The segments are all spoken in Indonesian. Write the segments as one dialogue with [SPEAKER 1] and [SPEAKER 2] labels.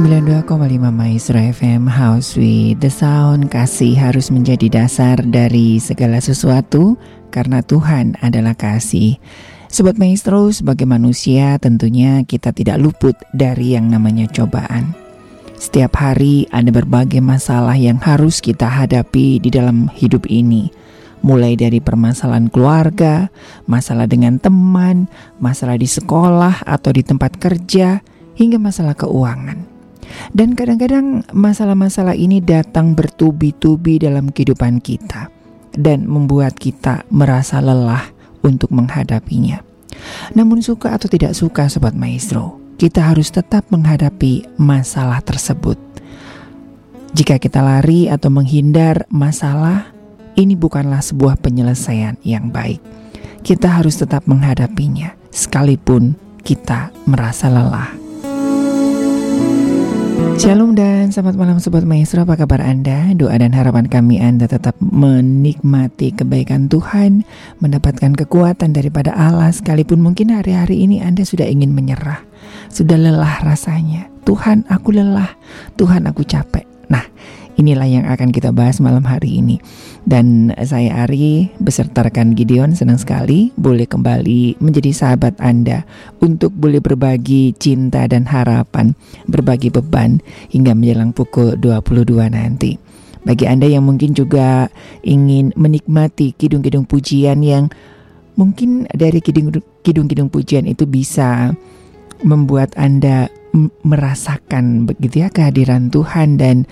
[SPEAKER 1] 92,5 Maestro FM House with the Sound. Kasih harus menjadi dasar dari segala sesuatu Karena Tuhan adalah kasih. Sobat Maestro sebagai manusia tentunya kita tidak luput dari yang namanya cobaan. Setiap hari ada berbagai masalah yang harus kita hadapi di dalam hidup ini. Mulai dari permasalahan keluarga, masalah dengan teman, masalah di sekolah atau di tempat kerja, hingga masalah keuangan. Dan kadang-kadang masalah-masalah ini datang bertubi-tubi dalam kehidupan kita dan membuat kita merasa lelah untuk menghadapinya. Namun suka atau tidak suka sobat maestro, kita harus tetap menghadapi masalah tersebut. Jika kita lari atau menghindar masalah, ini bukanlah sebuah penyelesaian yang baik. Kita harus tetap menghadapinya, sekalipun kita merasa lelah. Shalom dan selamat malam Sobat Maestro, apa kabar Anda? Doa dan harapan kami Anda tetap menikmati kebaikan Tuhan, mendapatkan kekuatan daripada Allah sekalipun mungkin hari-hari ini Anda sudah ingin menyerah, sudah lelah rasanya. Tuhan aku lelah, Tuhan aku capek. Nah, inilah yang akan kita bahas malam hari ini. Dan saya Ari beserta rekan Gideon senang sekali boleh kembali menjadi sahabat Anda untuk boleh berbagi cinta dan harapan, berbagi beban hingga menjelang pukul 22 nanti. Bagi Anda yang mungkin juga ingin menikmati kidung-kidung pujian yang mungkin dari kidung-kidung pujian itu bisa membuat Anda merasakan begitu ya kehadiran Tuhan dan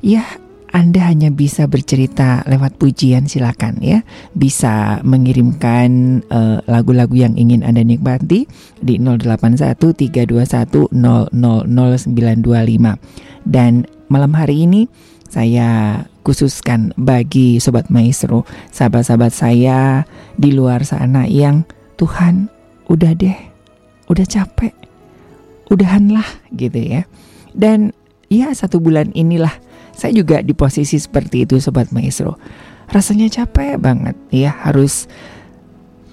[SPEAKER 1] ya anda hanya bisa bercerita lewat pujian silakan ya. Bisa mengirimkan uh, lagu-lagu yang ingin Anda nikmati di 081321000925. Dan malam hari ini saya khususkan bagi sobat maestro, sahabat-sahabat saya di luar sana yang Tuhan udah deh, udah capek, udahanlah gitu ya. Dan ya satu bulan inilah saya juga di posisi seperti itu Sobat Maestro. Rasanya capek banget ya harus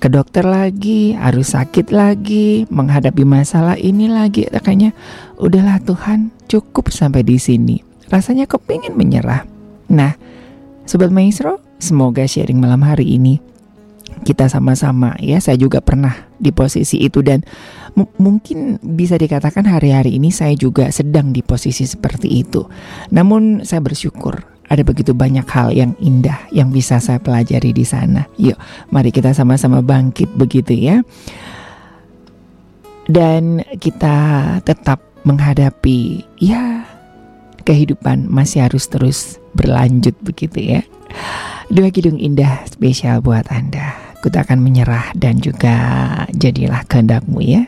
[SPEAKER 1] ke dokter lagi, harus sakit lagi, menghadapi masalah ini lagi. Kayaknya udahlah Tuhan cukup sampai di sini. Rasanya kepingin menyerah. Nah, Sobat Maestro, semoga sharing malam hari ini kita sama-sama ya saya juga pernah di posisi itu dan mungkin bisa dikatakan hari-hari ini saya juga sedang di posisi seperti itu. Namun saya bersyukur ada begitu banyak hal yang indah yang bisa saya pelajari di sana. Yuk, mari kita sama-sama bangkit begitu ya. Dan kita tetap menghadapi ya kehidupan masih harus terus berlanjut begitu ya. Dua kidung indah spesial buat Anda. Ku tak akan menyerah dan juga jadilah kehendakmu ya.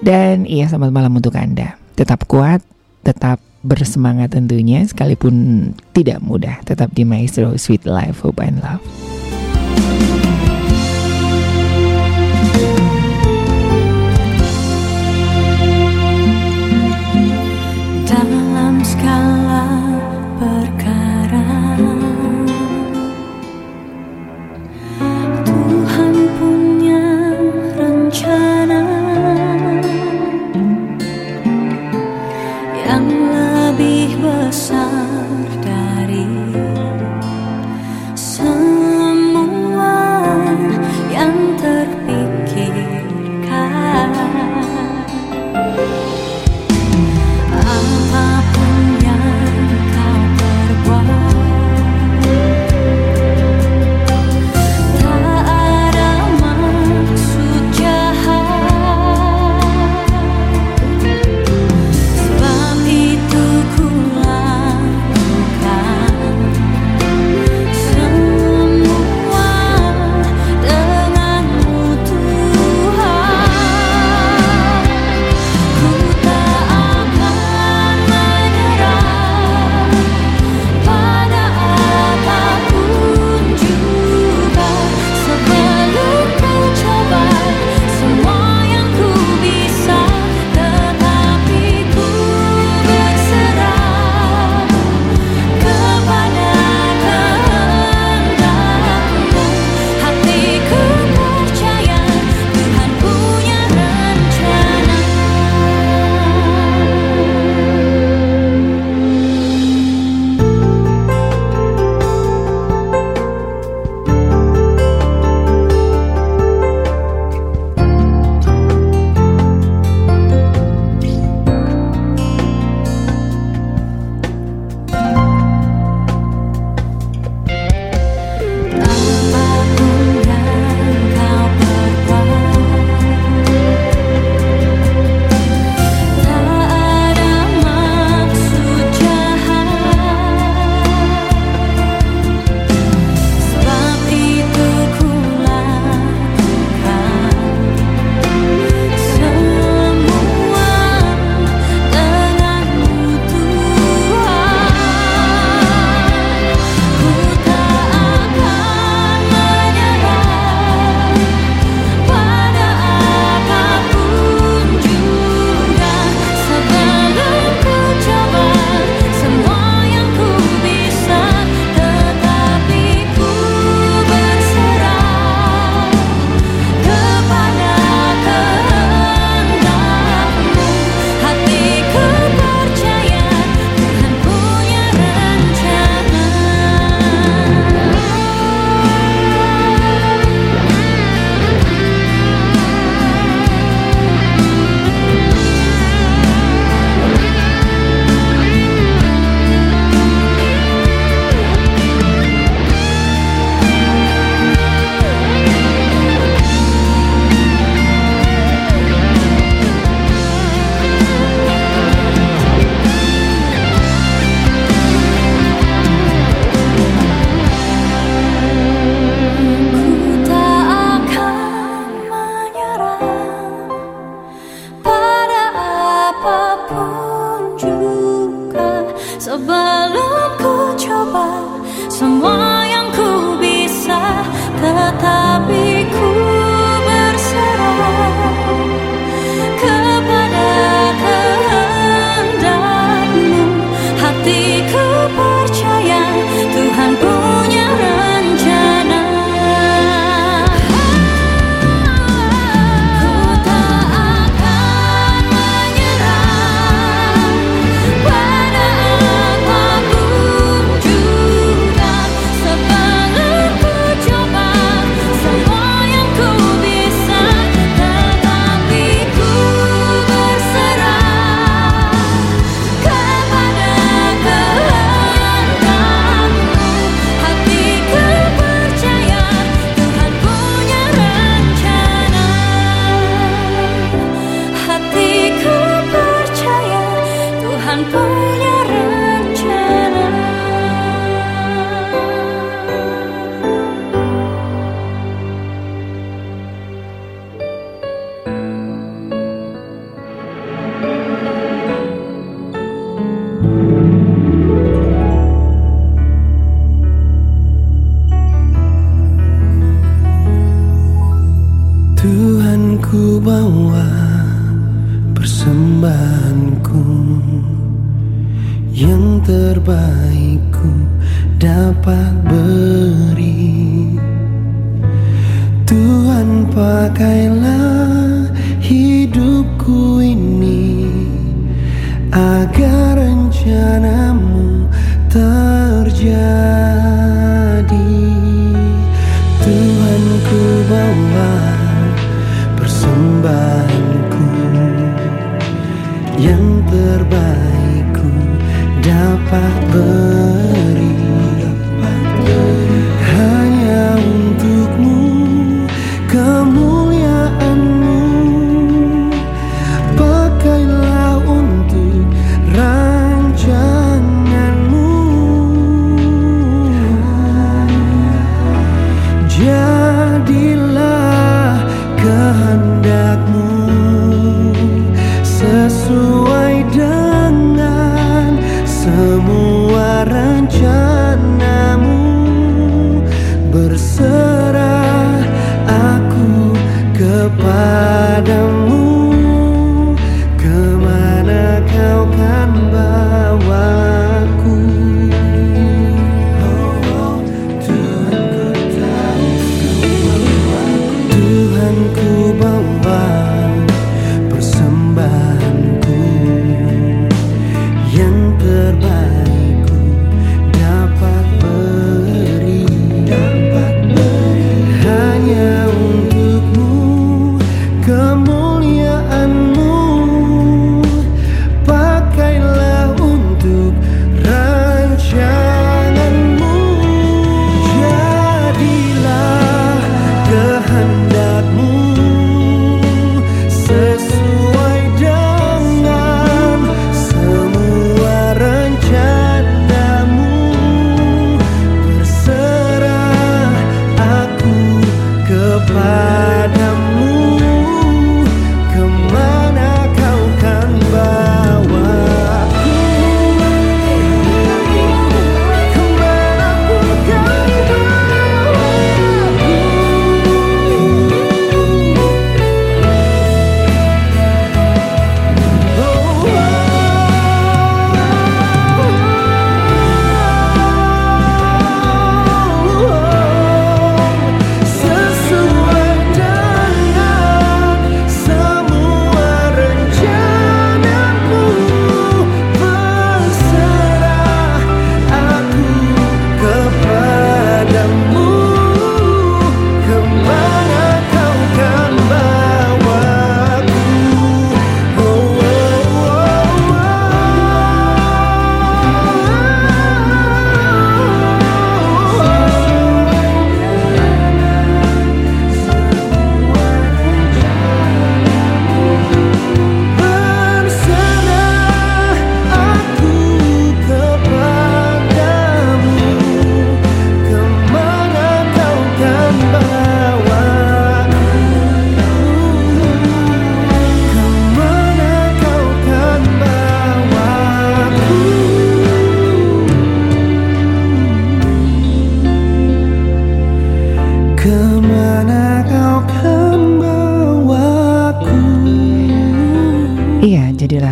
[SPEAKER 1] Dan iya selamat malam untuk Anda. Tetap kuat, tetap bersemangat tentunya sekalipun tidak mudah. Tetap di Maestro Sweet Life Hope and Love.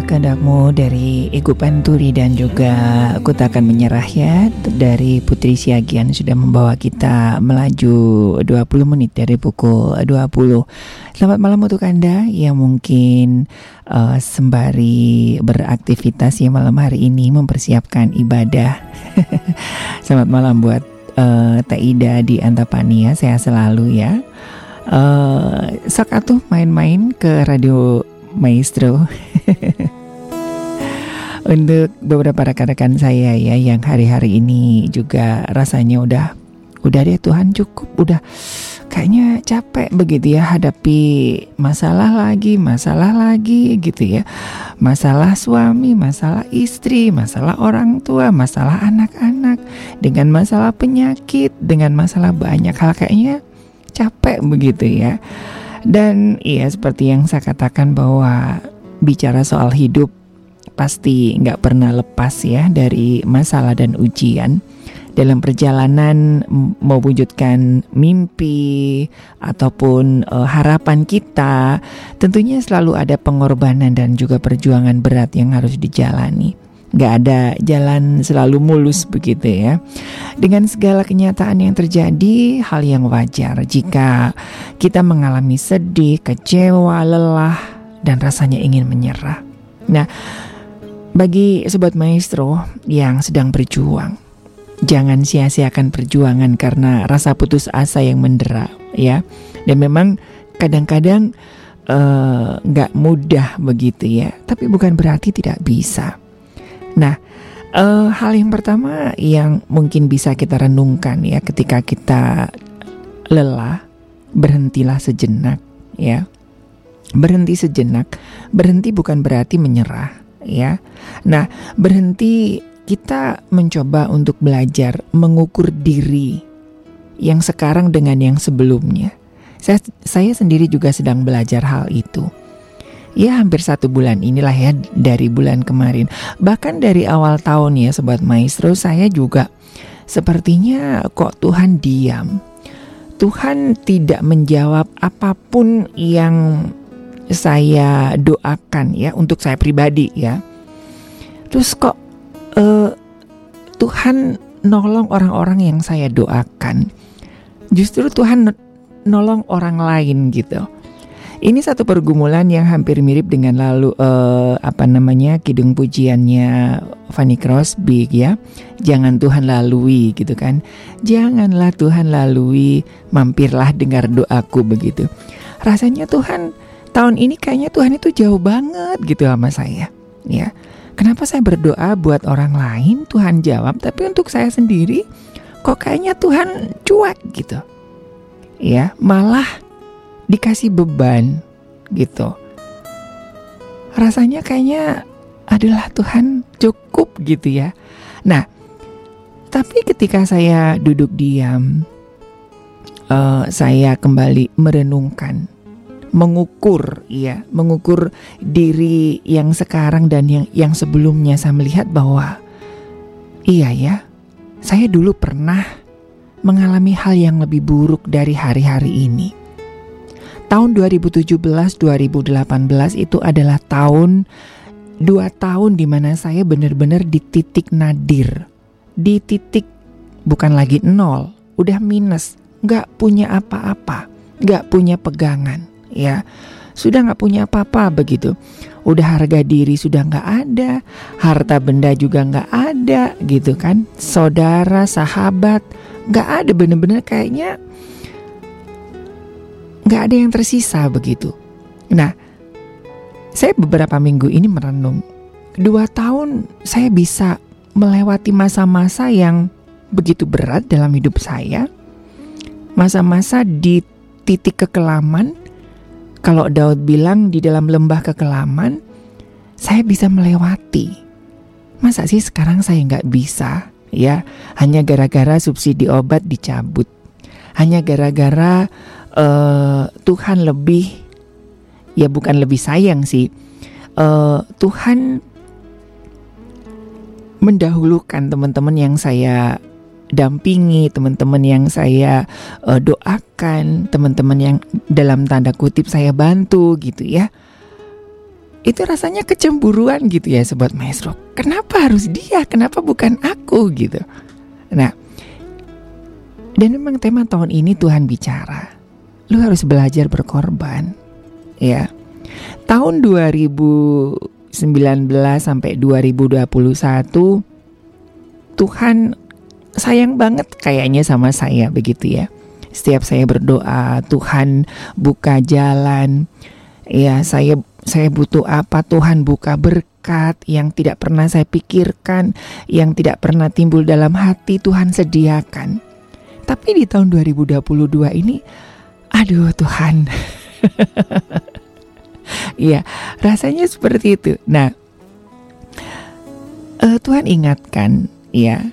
[SPEAKER 2] Kehendakmu
[SPEAKER 1] dari Igu Panturi dan juga Aku Tak Akan Menyerah ya Dari Putri Siagian sudah membawa kita melaju 20 menit dari pukul 20 Selamat malam untuk Anda yang mungkin eh, sembari beraktivitas ya malam hari ini mempersiapkan ibadah. Selamat malam buat eh, Teh Ida di Antapani ya, sehat selalu ya. Eh sok atuh main-main ke radio Maestro untuk beberapa rekan-rekan saya ya yang hari-hari ini juga rasanya udah udah deh Tuhan cukup udah kayaknya capek begitu ya hadapi masalah lagi masalah lagi gitu ya. Masalah suami masalah istri masalah orang tua masalah anak-anak dengan masalah penyakit dengan masalah banyak hal kayaknya capek begitu ya. Dan iya seperti yang saya katakan bahwa bicara soal hidup pasti nggak pernah lepas ya dari masalah dan ujian dalam perjalanan mewujudkan mimpi ataupun eh, harapan kita tentunya selalu ada pengorbanan dan juga perjuangan berat yang harus dijalani Gak ada jalan selalu mulus begitu ya. Dengan segala kenyataan yang terjadi, hal yang wajar jika kita mengalami sedih, kecewa, lelah, dan rasanya ingin menyerah. Nah, bagi sobat maestro yang sedang berjuang, jangan sia-siakan perjuangan karena rasa putus asa yang mendera ya. Dan memang kadang-kadang eh, nggak uh, mudah begitu ya, tapi bukan berarti tidak bisa. Nah, uh, hal yang pertama yang mungkin bisa kita renungkan ya ketika kita lelah, berhentilah sejenak ya. Berhenti sejenak, berhenti bukan berarti menyerah ya. Nah, berhenti kita mencoba untuk belajar mengukur diri yang sekarang dengan yang sebelumnya. Saya, saya sendiri juga sedang belajar hal itu ya hampir satu bulan inilah ya dari bulan kemarin. Bahkan dari awal tahun ya Sobat Maestro saya juga sepertinya kok Tuhan diam. Tuhan tidak menjawab apa pun yang saya doakan ya untuk saya pribadi ya. Terus kok uh, Tuhan nolong orang-orang yang saya doakan. Justru Tuhan nolong orang lain gitu. Ini satu pergumulan yang hampir mirip dengan lalu uh, apa namanya kidung pujiannya Fanny Crosby ya. Jangan Tuhan lalui gitu kan. Janganlah Tuhan lalui, mampirlah dengar doaku begitu. Rasanya Tuhan tahun ini kayaknya Tuhan itu jauh banget gitu sama saya. Ya. Kenapa saya berdoa buat orang lain Tuhan jawab, tapi untuk saya sendiri kok kayaknya Tuhan cuek gitu. Ya, malah dikasih beban gitu. Rasanya kayaknya adalah Tuhan cukup gitu ya. Nah, tapi ketika saya duduk diam, uh, saya kembali merenungkan, mengukur, ya, mengukur diri yang sekarang dan yang yang sebelumnya. Saya melihat bahwa iya ya, saya dulu pernah mengalami hal yang lebih buruk dari hari-hari ini. Tahun 2017-2018 itu adalah tahun dua tahun di mana saya benar-benar di titik nadir, di titik bukan lagi nol, udah minus, nggak punya apa-apa, nggak punya pegangan, ya sudah nggak punya apa-apa begitu. Udah harga diri sudah nggak ada, harta benda juga nggak ada, gitu kan? Saudara, sahabat, nggak ada bener-bener kayaknya nggak ada yang tersisa begitu. Nah, saya beberapa minggu ini merenung. Dua tahun saya bisa melewati masa-masa yang begitu berat dalam hidup saya. Masa-masa di titik kekelaman. Kalau Daud bilang di dalam lembah kekelaman, saya bisa melewati. Masa sih sekarang saya nggak bisa? Ya, hanya gara-gara subsidi obat dicabut. Hanya gara-gara uh, Tuhan lebih ya bukan lebih sayang sih uh, Tuhan mendahulukan teman-teman yang saya dampingi, teman-teman yang saya uh, doakan, teman-teman yang dalam tanda kutip saya bantu gitu ya. Itu rasanya kecemburuan gitu ya sobat maestro. Kenapa harus dia? Kenapa bukan aku gitu? Nah, dan memang tema tahun ini Tuhan bicara lu harus belajar berkorban. Ya. Tahun 2019 sampai 2021 Tuhan sayang banget kayaknya sama saya begitu ya. Setiap saya berdoa, Tuhan buka jalan. Ya, saya saya butuh apa? Tuhan buka berkat yang tidak pernah saya pikirkan, yang tidak pernah timbul dalam hati Tuhan sediakan. Tapi di tahun 2022 ini Aduh Tuhan. Iya, rasanya seperti itu. Nah, uh, Tuhan ingatkan, ya,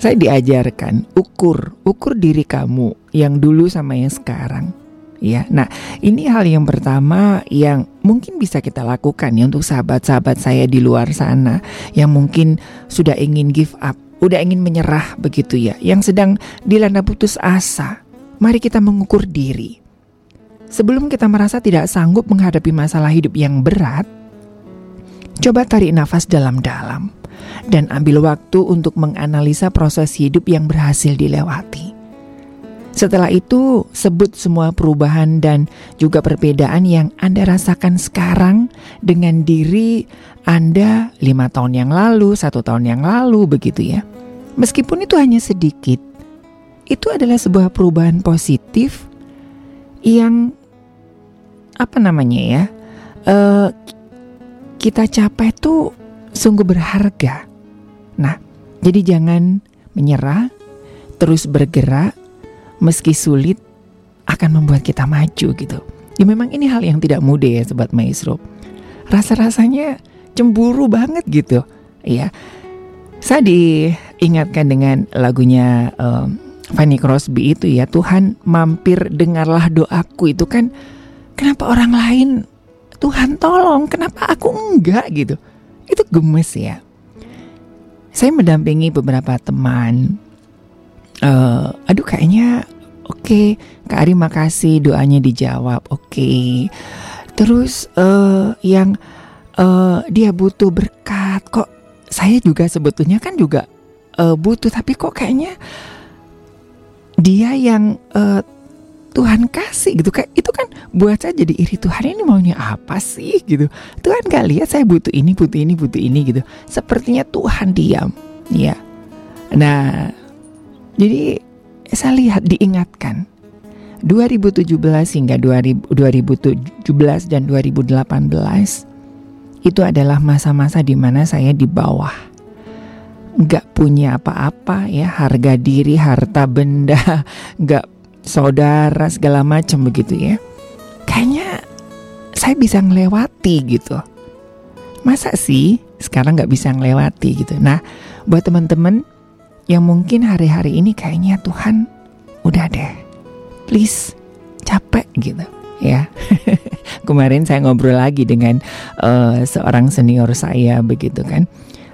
[SPEAKER 1] saya diajarkan ukur, ukur diri kamu yang dulu sama yang sekarang. Ya, nah ini hal yang pertama yang mungkin bisa kita lakukan ya untuk sahabat-sahabat saya di luar sana yang mungkin sudah ingin give up, udah ingin menyerah begitu ya, yang sedang dilanda putus asa mari kita mengukur diri. Sebelum kita merasa tidak sanggup menghadapi masalah hidup yang berat, coba tarik nafas dalam-dalam. Dan ambil waktu untuk menganalisa proses hidup yang berhasil dilewati. Setelah itu, sebut semua perubahan dan juga perbedaan yang Anda rasakan sekarang dengan diri Anda lima tahun yang lalu, satu tahun yang lalu, begitu ya. Meskipun itu hanya sedikit, itu adalah sebuah perubahan positif yang apa namanya ya uh, kita capai itu sungguh berharga. Nah, jadi jangan menyerah, terus bergerak, meski sulit akan membuat kita maju gitu. Ya memang ini hal yang tidak mudah ya Sobat Maestro. Rasa-rasanya cemburu banget gitu. Ya, saya diingatkan dengan lagunya um, Fanny Crosby itu ya Tuhan mampir dengarlah doaku itu kan kenapa orang lain Tuhan tolong kenapa aku enggak gitu itu gemes ya. Saya mendampingi beberapa teman. Uh, aduh kayaknya oke. Okay, Kak Ari makasih doanya dijawab oke. Okay. terus uh, yang uh, dia butuh berkat. Kok saya juga sebetulnya kan juga uh, butuh tapi kok kayaknya dia yang uh, Tuhan kasih gitu kayak itu kan buat saya jadi iri Tuhan ini maunya apa sih? Gitu. Tuhan gak lihat saya butuh ini butuh ini butuh ini gitu. Sepertinya Tuhan diam ya. Nah jadi saya lihat diingatkan. 2017 hingga 2000, 2017 dan 2018 itu adalah masa-masa di mana saya di bawah. Nggak punya apa-apa ya. Harga diri harta benda nggak saudara segala macam begitu ya. Kayaknya saya bisa ngelewati gitu. Masa sih sekarang nggak bisa ngelewati gitu. Nah, buat teman-teman yang mungkin hari-hari ini kayaknya Tuhan udah deh, please capek gitu ya. Kemarin saya ngobrol lagi dengan uh, seorang senior saya begitu kan.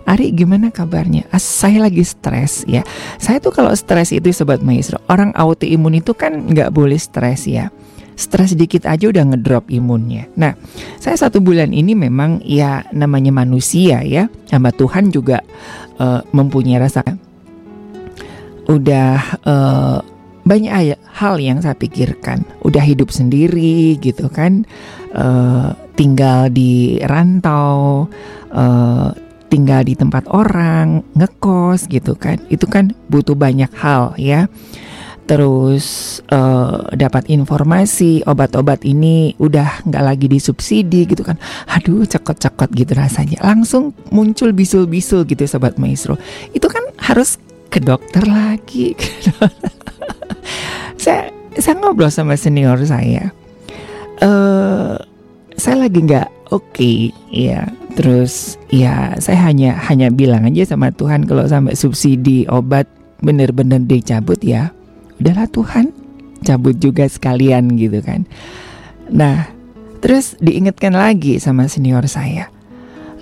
[SPEAKER 1] Ari gimana kabarnya? Ah, saya lagi stres ya. Saya tuh kalau stres itu sobat maestro, orang autoimun itu kan nggak boleh stres ya. Stres dikit aja udah ngedrop imunnya. Nah, saya satu bulan ini memang ya namanya manusia ya, hamba Tuhan juga uh, mempunyai rasa udah uh, banyak hal yang saya pikirkan. Udah hidup sendiri gitu kan, uh, tinggal di rantau. Uh, tinggal di tempat orang, ngekos gitu kan. Itu kan butuh banyak hal ya. Terus uh, dapat informasi obat-obat ini udah nggak lagi disubsidi gitu kan. Aduh cekot-cekot gitu rasanya. Langsung muncul bisul-bisul gitu sobat maestro. Itu kan harus ke dokter lagi. saya saya ngobrol sama senior saya. Uh, saya lagi nggak oke okay, ya Terus ya saya hanya hanya bilang aja sama Tuhan kalau sampai subsidi obat bener-bener dicabut ya udahlah Tuhan cabut juga sekalian gitu kan. Nah terus diingatkan lagi sama senior saya,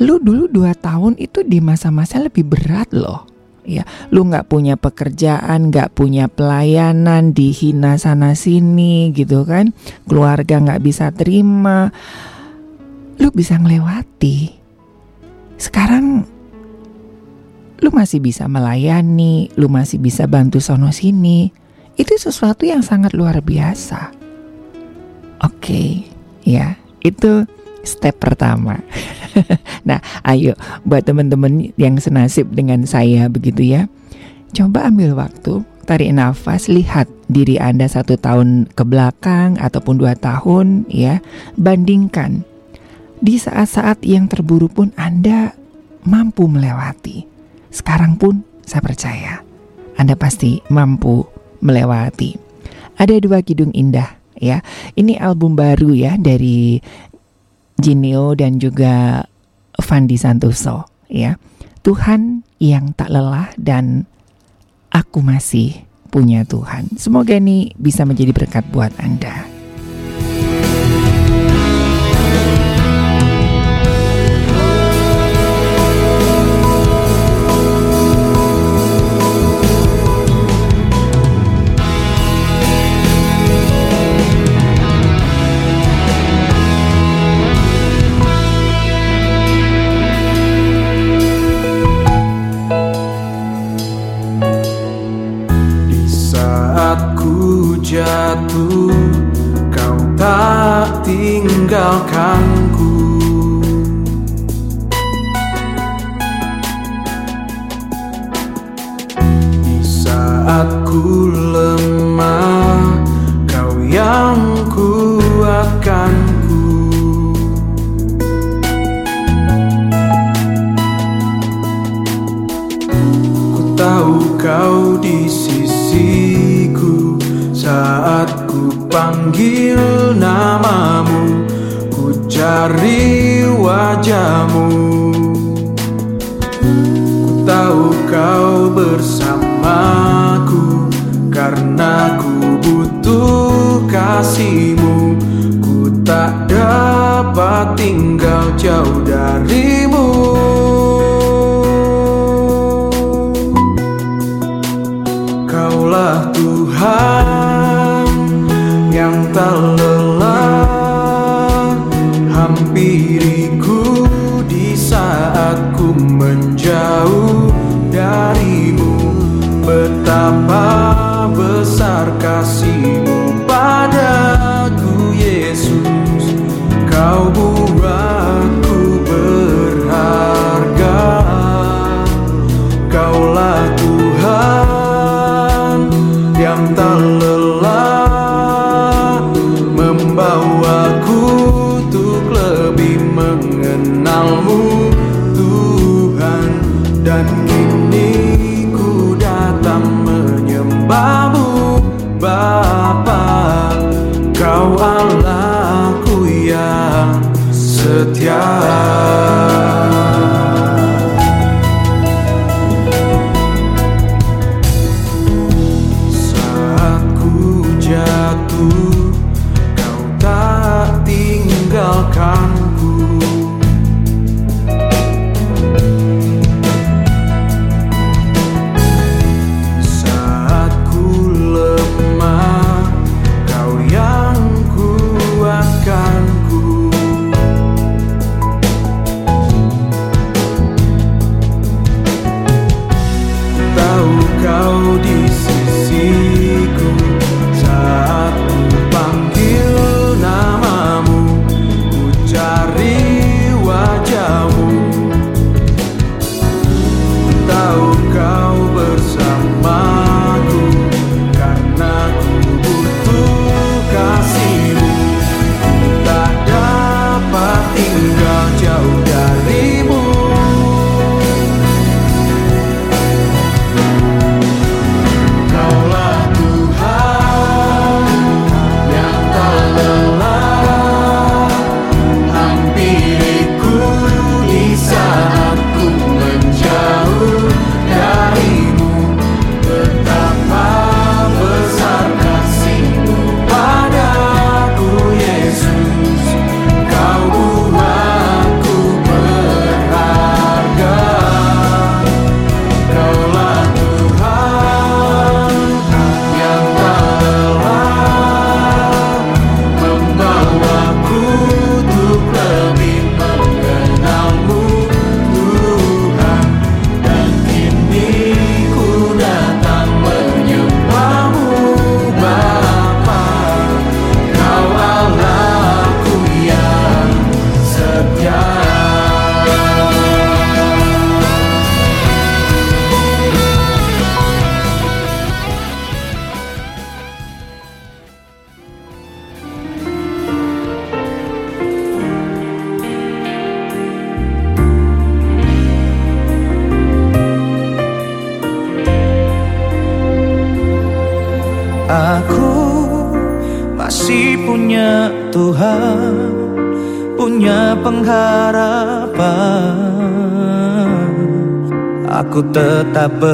[SPEAKER 1] lu dulu dua tahun itu di masa-masa lebih berat loh. Ya, lu nggak punya pekerjaan, nggak punya pelayanan, dihina sana sini gitu kan, keluarga nggak bisa terima, lu bisa ngelewati sekarang lu masih bisa melayani, lu masih bisa bantu sono sini. Itu sesuatu yang sangat luar biasa. Oke, okay, ya, itu step pertama. nah, ayo buat teman-teman yang senasib dengan saya begitu ya. Coba ambil waktu, tarik nafas, lihat diri Anda satu tahun ke belakang ataupun dua tahun ya. Bandingkan di saat-saat yang terburuk pun Anda mampu melewati. Sekarang pun saya percaya Anda pasti mampu melewati. Ada dua kidung indah ya. Ini album baru ya dari Jinio dan juga Fandi Santoso ya. Tuhan yang tak lelah dan aku masih punya Tuhan. Semoga ini bisa menjadi berkat buat Anda.
[SPEAKER 2] jatuh Kau tak tinggalkanku. Di saat ku lemah tinggal
[SPEAKER 3] tetap beriman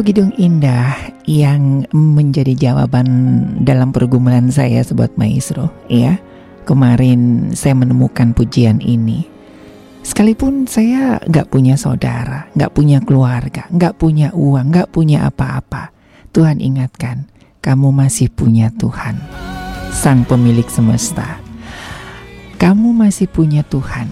[SPEAKER 1] kidung indah yang menjadi jawaban dalam pergumulan saya sobat maestro ya. Kemarin saya menemukan pujian ini. Sekalipun saya gak punya saudara, gak punya keluarga, gak punya uang, gak punya apa-apa. Tuhan ingatkan, kamu masih punya Tuhan, Sang Pemilik semesta. Kamu masih punya Tuhan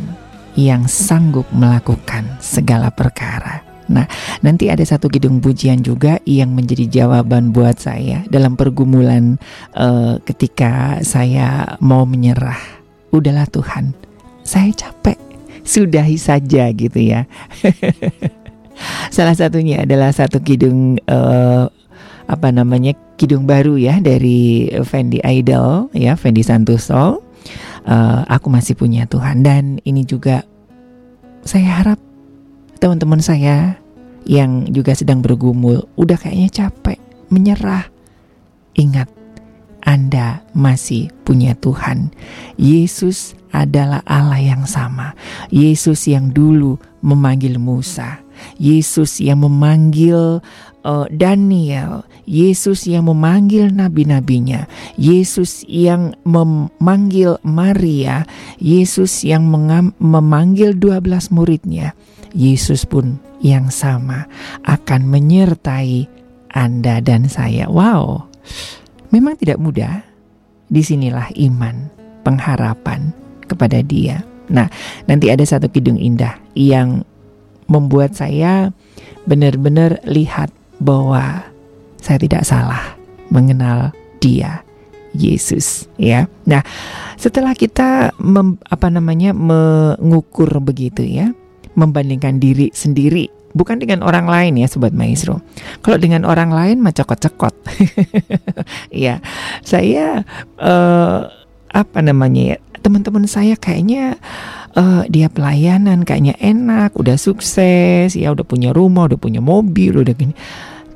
[SPEAKER 1] yang sanggup melakukan segala perkara. Nah, nanti ada satu gedung pujian juga yang menjadi jawaban buat saya dalam pergumulan uh, ketika saya mau menyerah. Udahlah Tuhan, saya capek, sudahi saja gitu ya. Salah satunya adalah satu kidung uh, apa namanya kidung baru ya dari Fendi Idol ya Fendi Santoso. Uh, aku masih punya Tuhan dan ini juga saya harap teman-teman saya yang juga sedang bergumul, udah kayaknya capek, menyerah. Ingat, Anda masih punya Tuhan. Yesus adalah Allah yang sama. Yesus yang dulu memanggil Musa. Yesus yang memanggil uh, Daniel, Yesus yang memanggil nabi-nabinya, Yesus yang memanggil Maria, Yesus yang memanggil 12 muridnya, Yesus pun yang sama akan menyertai Anda dan saya. Wow, memang tidak mudah. Di sinilah iman, pengharapan kepada Dia. Nah, nanti ada satu kidung indah yang membuat saya benar-benar lihat bahwa saya tidak salah mengenal Dia. Yesus ya. Nah, setelah kita mem, apa namanya mengukur begitu ya, membandingkan diri sendiri bukan dengan orang lain ya sobat maestro. Kalau dengan orang lain mah cekot-cekot. ya, saya uh, apa namanya ya? Teman-teman saya kayaknya uh, dia pelayanan kayaknya enak, udah sukses, ya udah punya rumah, udah punya mobil, udah gini.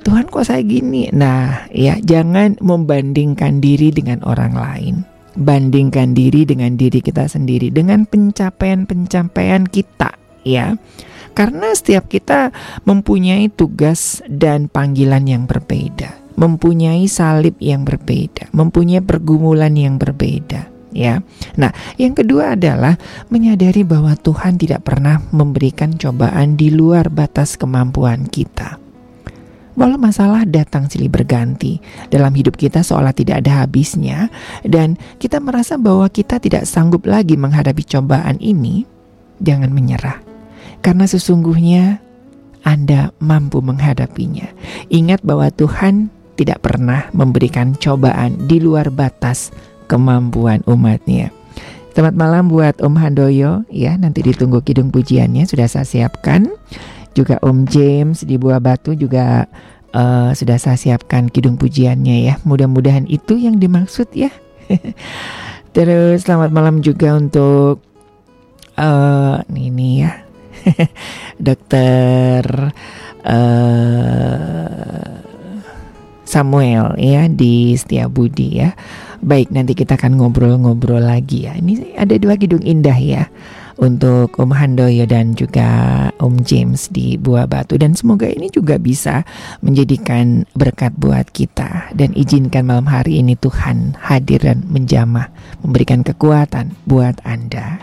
[SPEAKER 1] Tuhan kok saya gini? Nah, ya jangan membandingkan diri dengan orang lain. Bandingkan diri dengan diri kita sendiri, dengan pencapaian-pencapaian kita ya. Karena setiap kita mempunyai tugas dan panggilan yang berbeda, mempunyai salib yang berbeda, mempunyai pergumulan yang berbeda ya. Nah, yang kedua adalah menyadari bahwa Tuhan tidak pernah memberikan cobaan di luar batas kemampuan kita. Walau masalah datang silih berganti dalam hidup kita seolah tidak ada habisnya dan kita merasa bahwa kita tidak sanggup lagi menghadapi cobaan ini, jangan menyerah karena sesungguhnya Anda mampu menghadapinya. Ingat bahwa Tuhan tidak pernah memberikan cobaan di luar batas kemampuan umatnya. Selamat malam buat Om Handoyo. Ya nanti ditunggu kidung pujiannya. Sudah saya siapkan. Juga Om James di Buah Batu juga uh, sudah saya siapkan kidung pujiannya ya. Mudah-mudahan itu yang dimaksud ya. Terus selamat malam juga untuk uh, ini ya Dokter uh, Samuel ya di Budi ya. Baik, nanti kita akan ngobrol-ngobrol lagi ya. Ini ada dua gedung indah ya untuk Om Handoyo dan juga Om James di Buah Batu dan semoga ini juga bisa menjadikan berkat buat kita dan izinkan malam hari ini Tuhan hadir dan menjamah memberikan kekuatan buat Anda.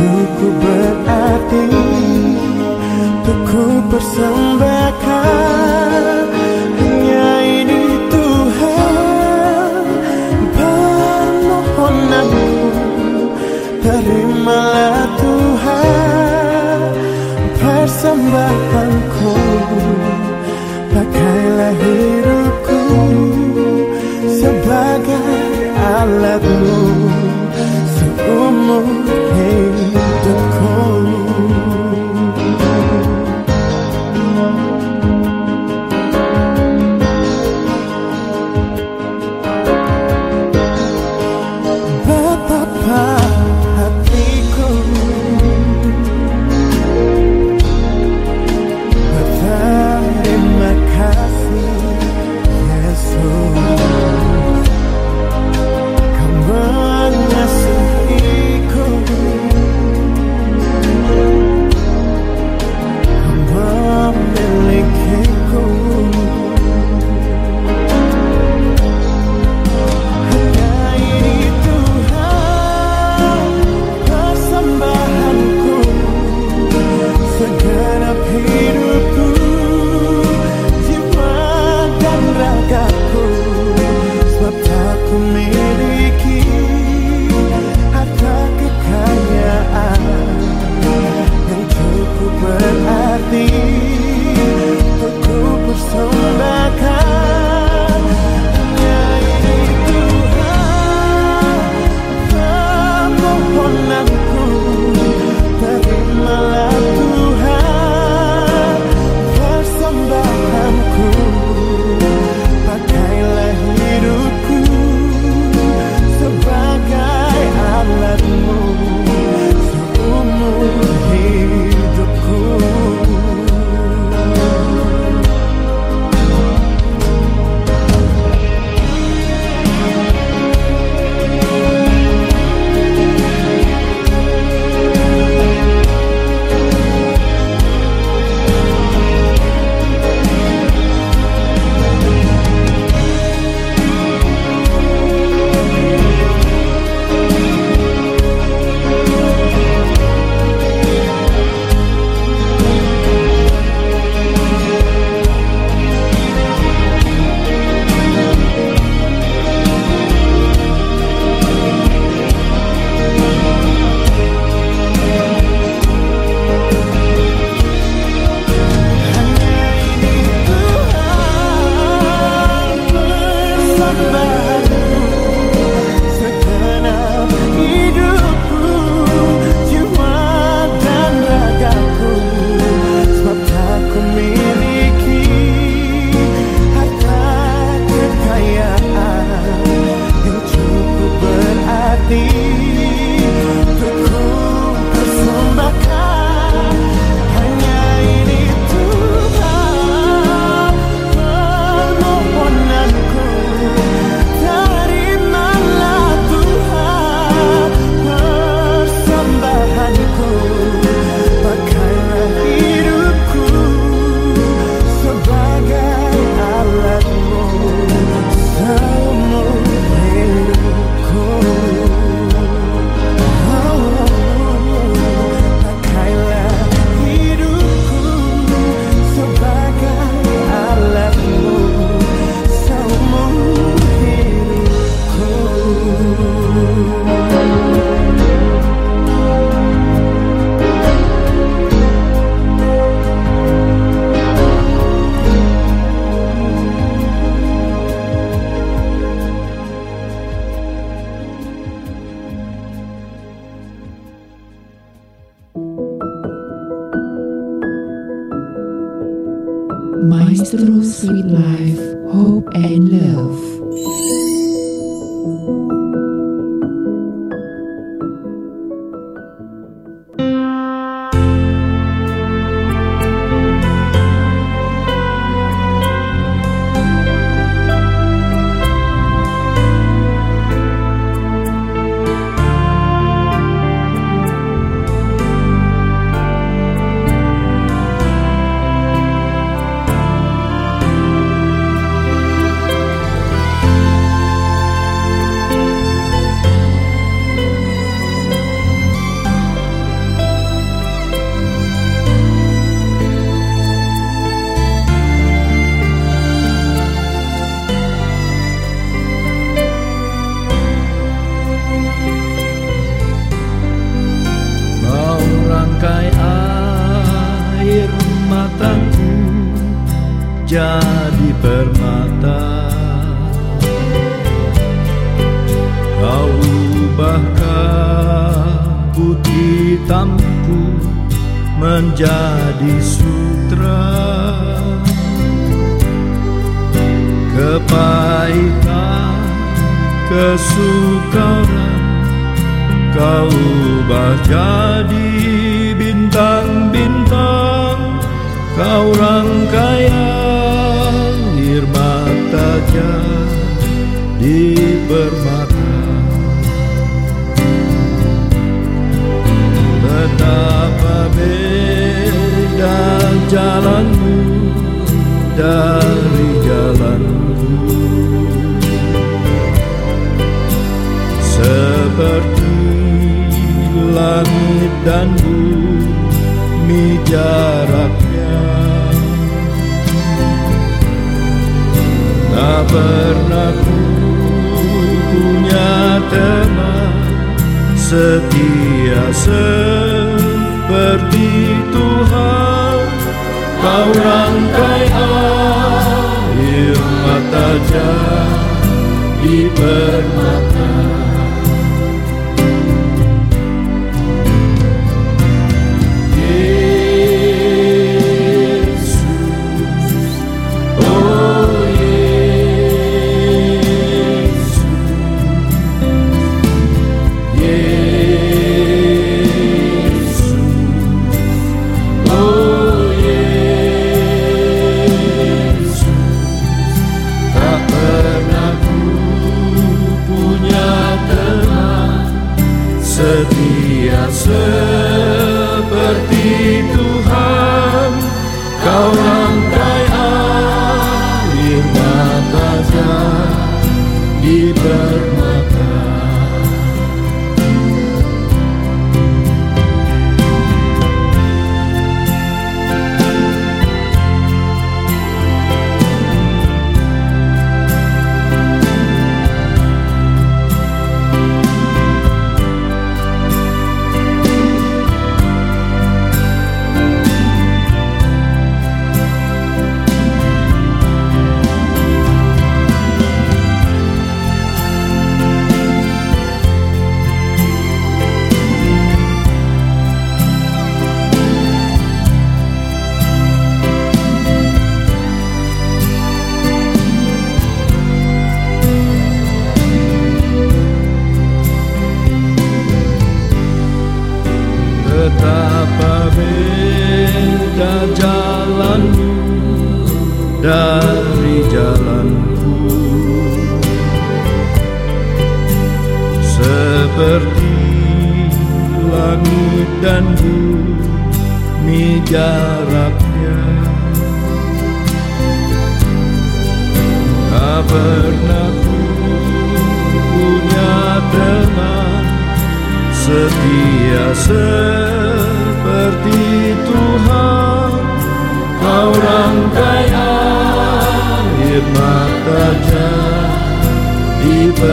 [SPEAKER 4] Cukup berarti Untuk ku persembahkan. Hanya ini Tuhan Permohonanku Terimalah Tuhan Persembahanku Pakailah hidupku Sebagai alatmu. Seumur hidupku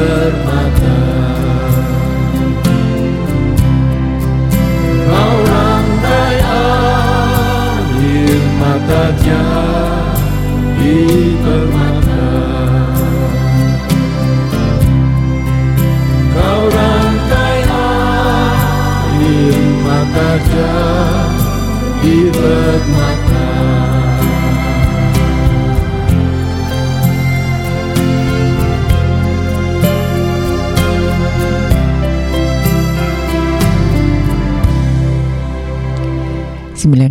[SPEAKER 3] permata Kau rangkai air mata jadi permata. Kau rangkai air mata jadi permata.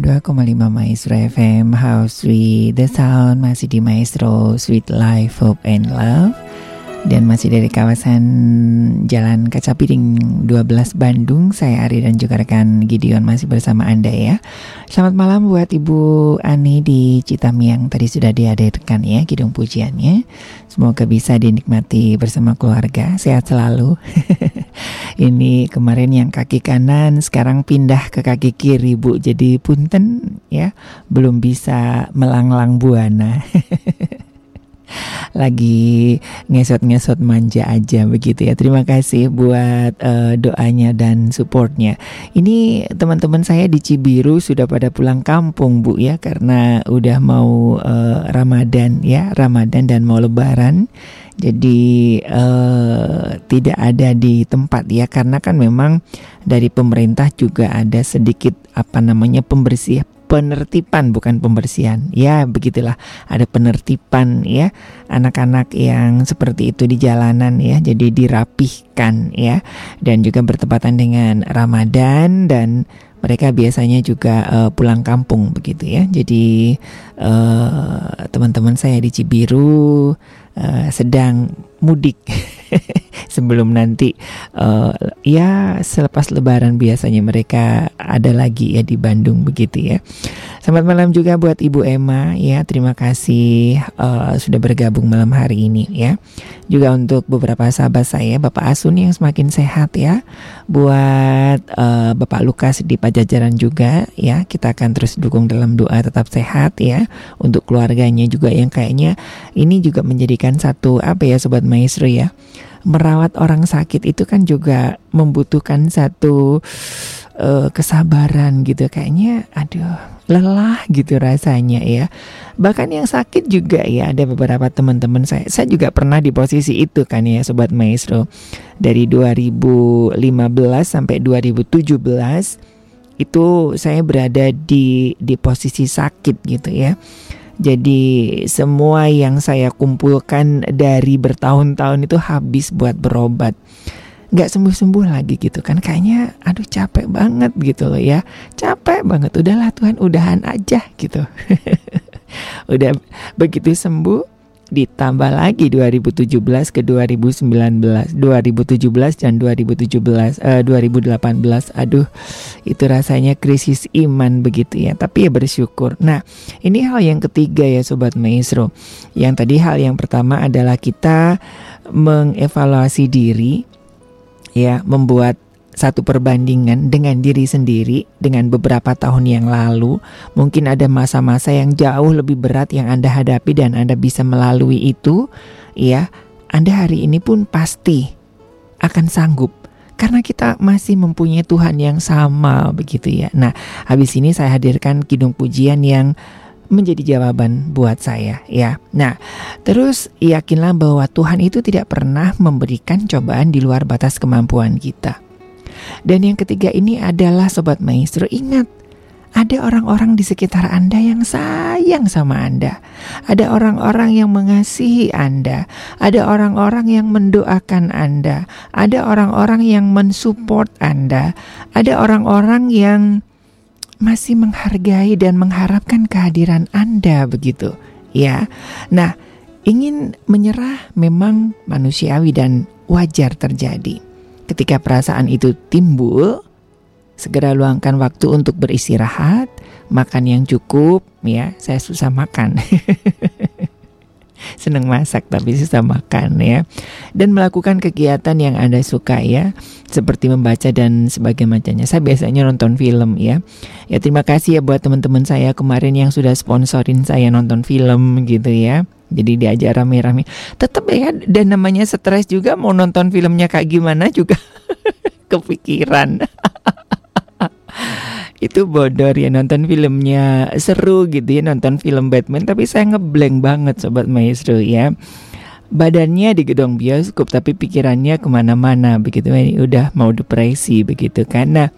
[SPEAKER 1] 92,5 Maestro FM House with the Sound. Masih di Maestro. Sweet Life, Hope and Love dan masih dari kawasan Jalan Kaca Piring 12 Bandung Saya Ari dan juga rekan Gideon masih bersama Anda ya. Selamat malam buat Ibu Ani di Citamiang. Tadi sudah dihadirkan ya Kidung pujiannya. Semoga bisa dinikmati bersama keluarga. Sehat selalu. Ini kemarin yang kaki kanan Sekarang pindah ke kaki kiri Bu. Jadi punten ya Belum bisa melanglang buana lagi ngesot-ngesot manja aja begitu ya. Terima kasih buat uh, doanya dan supportnya. Ini teman-teman saya di Cibiru sudah pada pulang kampung Bu ya karena udah mau uh, Ramadan ya, Ramadan dan mau Lebaran. Jadi uh, tidak ada di tempat ya karena kan memang dari pemerintah juga ada sedikit apa namanya pembersih penertiban bukan pembersihan. Ya, begitulah. Ada penertiban ya. Anak-anak yang seperti itu di jalanan ya. Jadi dirapihkan ya. Dan juga bertepatan dengan Ramadan dan mereka biasanya juga uh, pulang kampung begitu ya. Jadi uh, teman-teman saya di Cibiru uh, sedang mudik sebelum nanti uh, ya selepas lebaran biasanya mereka ada lagi ya di Bandung begitu ya. Selamat malam juga buat Ibu Emma ya. Terima kasih uh, sudah bergabung malam hari ini ya. Juga untuk beberapa sahabat saya Bapak Asun yang semakin sehat ya. Buat uh, Bapak Lukas di Pajajaran juga ya. Kita akan terus dukung dalam doa tetap sehat ya untuk keluarganya juga yang kayaknya ini juga menjadikan satu apa ya sobat maestro ya. Merawat orang sakit itu kan juga membutuhkan satu uh, kesabaran gitu. Kayaknya aduh lelah gitu rasanya ya. Bahkan yang sakit juga ya ada beberapa teman-teman saya. Saya juga pernah di posisi itu kan ya sobat maestro. Dari 2015 sampai 2017 itu saya berada di di posisi sakit gitu ya jadi semua yang saya kumpulkan dari bertahun-tahun itu habis buat berobat. Gak sembuh-sembuh lagi gitu kan. Kayaknya aduh capek banget gitu loh ya. Capek banget. Udahlah Tuhan udahan aja gitu. Udah begitu sembuh ditambah lagi 2017 ke 2019 2017 dan 2017 eh, 2018 aduh itu rasanya krisis iman begitu ya tapi ya bersyukur. Nah ini hal yang ketiga ya sobat maestro. Yang tadi hal yang pertama adalah kita mengevaluasi diri ya membuat satu perbandingan dengan diri sendiri dengan beberapa tahun yang lalu, mungkin ada masa-masa yang jauh lebih berat yang Anda hadapi dan Anda bisa melalui itu, ya, Anda hari ini pun pasti akan sanggup karena kita masih mempunyai Tuhan yang sama begitu ya. Nah, habis ini saya hadirkan kidung pujian yang menjadi jawaban buat saya ya. Nah, terus yakinlah bahwa Tuhan itu tidak pernah memberikan cobaan di luar batas kemampuan kita. Dan yang ketiga ini adalah Sobat Maestro, ingat ada orang-orang di sekitar Anda yang sayang sama Anda. Ada orang-orang yang mengasihi Anda. Ada orang-orang yang mendoakan Anda. Ada orang-orang yang mensupport Anda. Ada orang-orang yang masih menghargai dan mengharapkan kehadiran Anda begitu. Ya. Nah, ingin menyerah memang manusiawi dan wajar terjadi. Ketika perasaan itu timbul, segera luangkan waktu untuk beristirahat, makan yang cukup, ya. Saya susah makan. Seneng masak tapi susah makan ya. Dan melakukan kegiatan yang Anda suka ya, seperti membaca dan sebagainya. Saya biasanya nonton film ya. Ya terima kasih ya buat teman-teman saya kemarin yang sudah sponsorin saya nonton film gitu ya. Jadi diajak rame-rame. Tetap ya dan namanya stres juga mau nonton filmnya kayak gimana juga kepikiran. itu bodor ya nonton filmnya seru gitu ya nonton film Batman tapi saya ngeblank banget sobat maestro ya badannya di gedung bioskop tapi pikirannya ke mana-mana begitu ini udah mau depresi begitu karena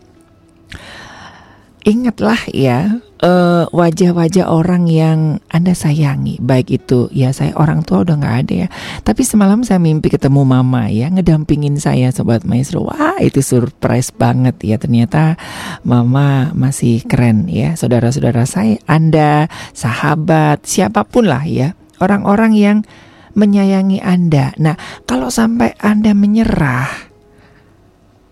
[SPEAKER 1] ingatlah ya eh, wajah-wajah orang yang Anda sayangi, baik itu ya saya orang tua udah nggak ada ya. Tapi semalam saya mimpi ketemu mama ya ngedampingin saya sobat maestro. Wah itu surprise banget ya ternyata mama masih keren ya. Saudara-saudara saya, Anda, sahabat, siapa pun lah ya orang-orang yang menyayangi Anda. Nah kalau sampai Anda menyerah,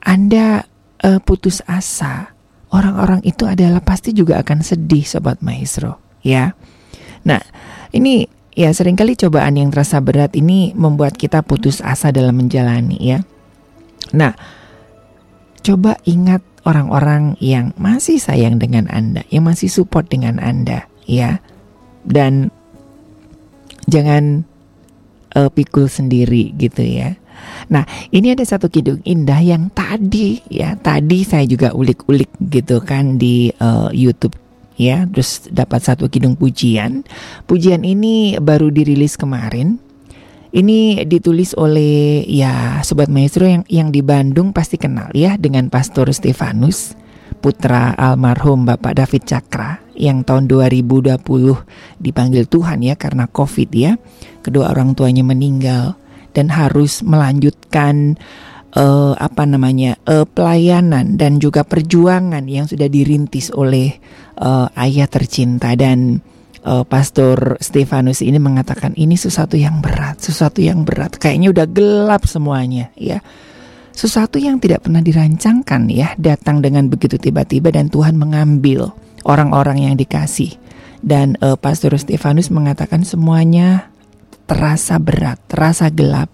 [SPEAKER 1] Anda uh, putus asa orang-orang itu adalah pasti juga akan sedih sobat maestro ya. Nah, ini ya sering kali cobaan yang terasa berat ini membuat kita putus asa dalam menjalani ya. Nah, coba ingat orang-orang yang masih sayang dengan Anda, yang masih support dengan Anda ya. Dan jangan uh, pikul sendiri gitu ya. Nah, ini ada satu kidung indah yang tadi ya, tadi saya juga ulik-ulik gitu kan di uh, YouTube ya, terus dapat satu kidung pujian. Pujian ini baru dirilis kemarin. Ini ditulis oleh ya sobat maestro yang yang di Bandung pasti kenal ya dengan Pastor Stefanus putra almarhum Bapak David Cakra yang tahun 2020 dipanggil Tuhan ya karena Covid ya. Kedua orang tuanya meninggal dan harus melanjutkan uh, apa namanya uh, pelayanan dan juga perjuangan yang sudah dirintis oleh uh, ayah tercinta dan uh, Pastor Stefanus ini mengatakan ini sesuatu yang berat, sesuatu yang berat, kayaknya udah gelap semuanya, ya. Sesuatu yang tidak pernah dirancangkan ya, datang dengan begitu tiba-tiba dan Tuhan mengambil orang-orang yang dikasih. Dan uh, Pastor Stefanus mengatakan semuanya terasa berat, terasa gelap.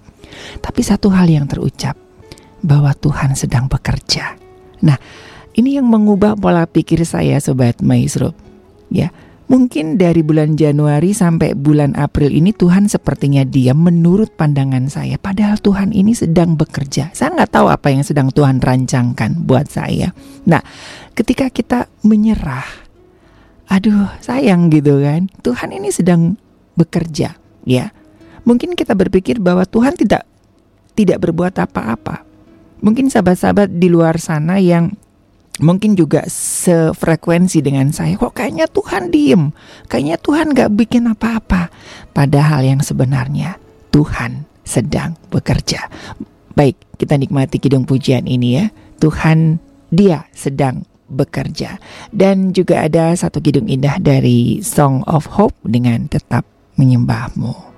[SPEAKER 1] Tapi satu hal yang terucap, bahwa Tuhan sedang bekerja. Nah, ini yang mengubah pola pikir saya Sobat Maestro. Ya, mungkin dari bulan Januari sampai bulan April ini Tuhan sepertinya diam menurut pandangan saya. Padahal Tuhan ini sedang bekerja. Saya nggak tahu apa yang sedang Tuhan rancangkan buat saya. Nah, ketika kita menyerah, aduh sayang gitu kan. Tuhan ini sedang bekerja ya. Mungkin kita berpikir bahwa Tuhan tidak tidak berbuat apa-apa. Mungkin sahabat-sahabat di luar sana yang mungkin juga sefrekuensi dengan saya kok kayaknya Tuhan diem? Kayaknya Tuhan gak bikin apa-apa. Padahal yang sebenarnya Tuhan sedang bekerja. Baik kita nikmati kidung pujian ini ya. Tuhan dia sedang bekerja. Dan juga ada satu kidung indah dari Song of Hope dengan tetap menyembahmu.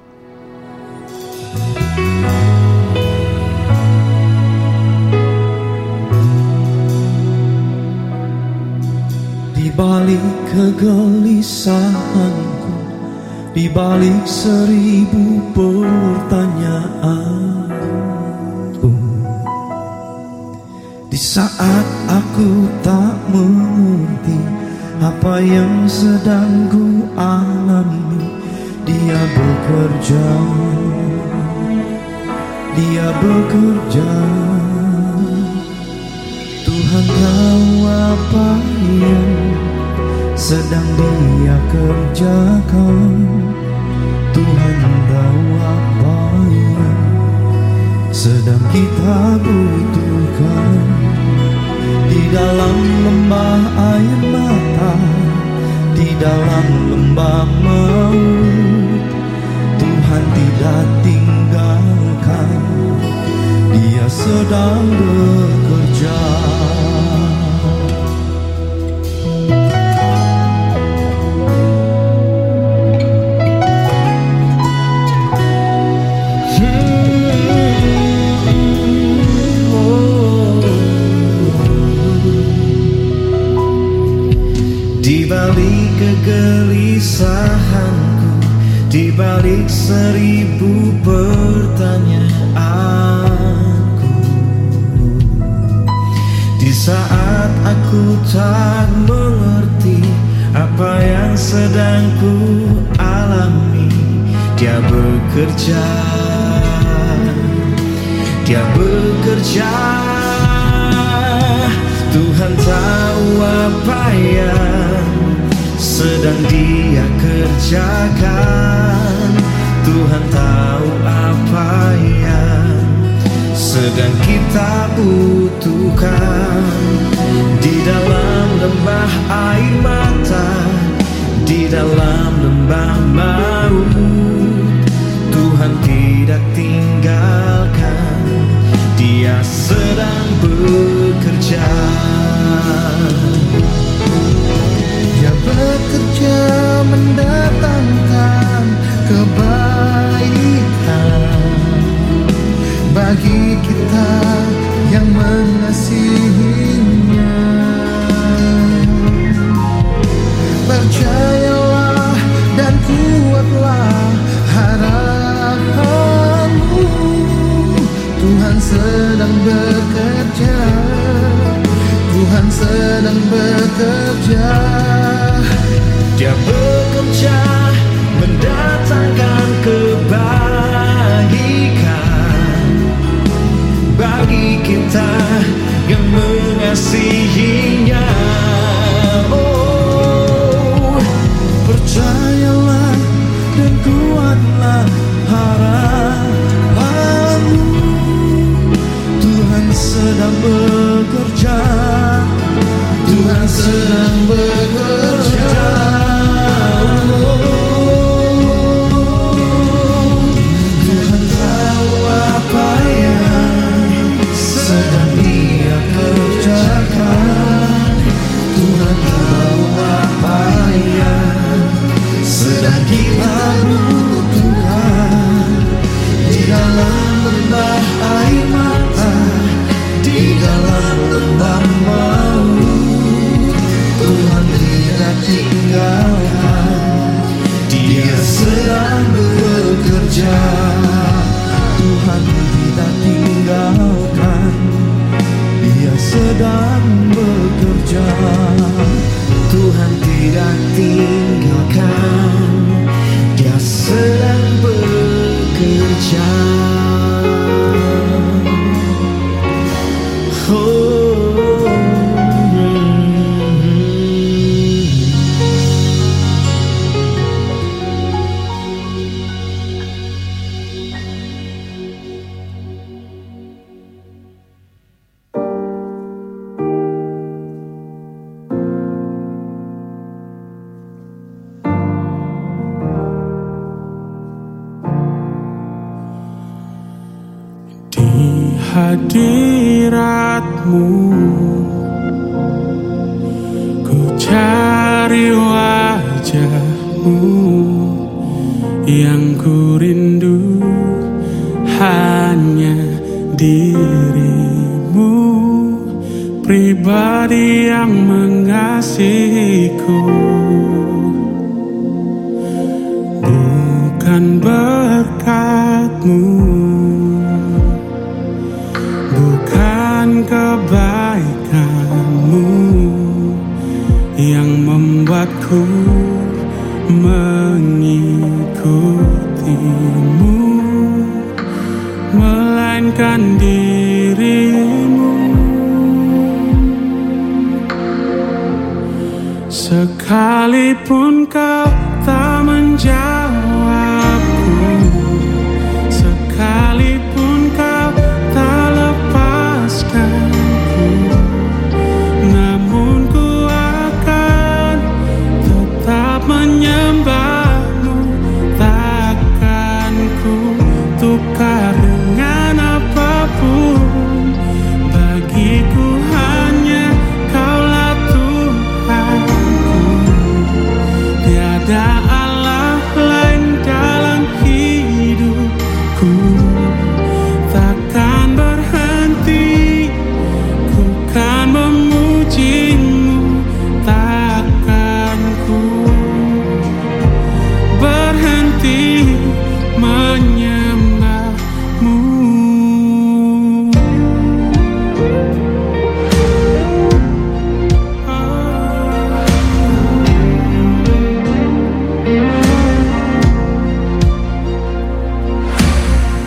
[SPEAKER 3] Di balik kegelisahanku Di balik seribu pertanyaanku Di saat aku tak mengerti Apa yang sedang ku alami Dia bekerja Dia bekerja. Tuhan tahu apa yang sedang dia kerjakan. Tuhan tahu apa yang sedang kita butuhkan. Di dalam lembah air mata Di dalam lembah maut Tuhan tidak Dia sedang bekerja. Di balik kegelisahanku Di balik seribu pertanyaanku Di saat aku tak mengerti Apa yang sedang ku alami Dia bekerja. Dia bekerja. Tuhan tahu apa yang sedang dia kerjakan. Tuhan tahu apa yang sedang kita butuhkan. Di dalam lembah air mata Di dalam lembah maut Tuhan tidak tinggalkan. Dia sedang bekerja.
[SPEAKER 5] Bekerja mendatangkan kebaikan bagi kita yang mengasihinya. Percayalah dan kuatlah harapanmu. Tuhan sedang bekerja. Tuhan sedang bekerja.
[SPEAKER 3] Kita yang mengasihinya. Oh,
[SPEAKER 5] Percayalah dan kuatlah harapanmu. Tuhan sedang bekerja. Tuhan sedang bekerja sedang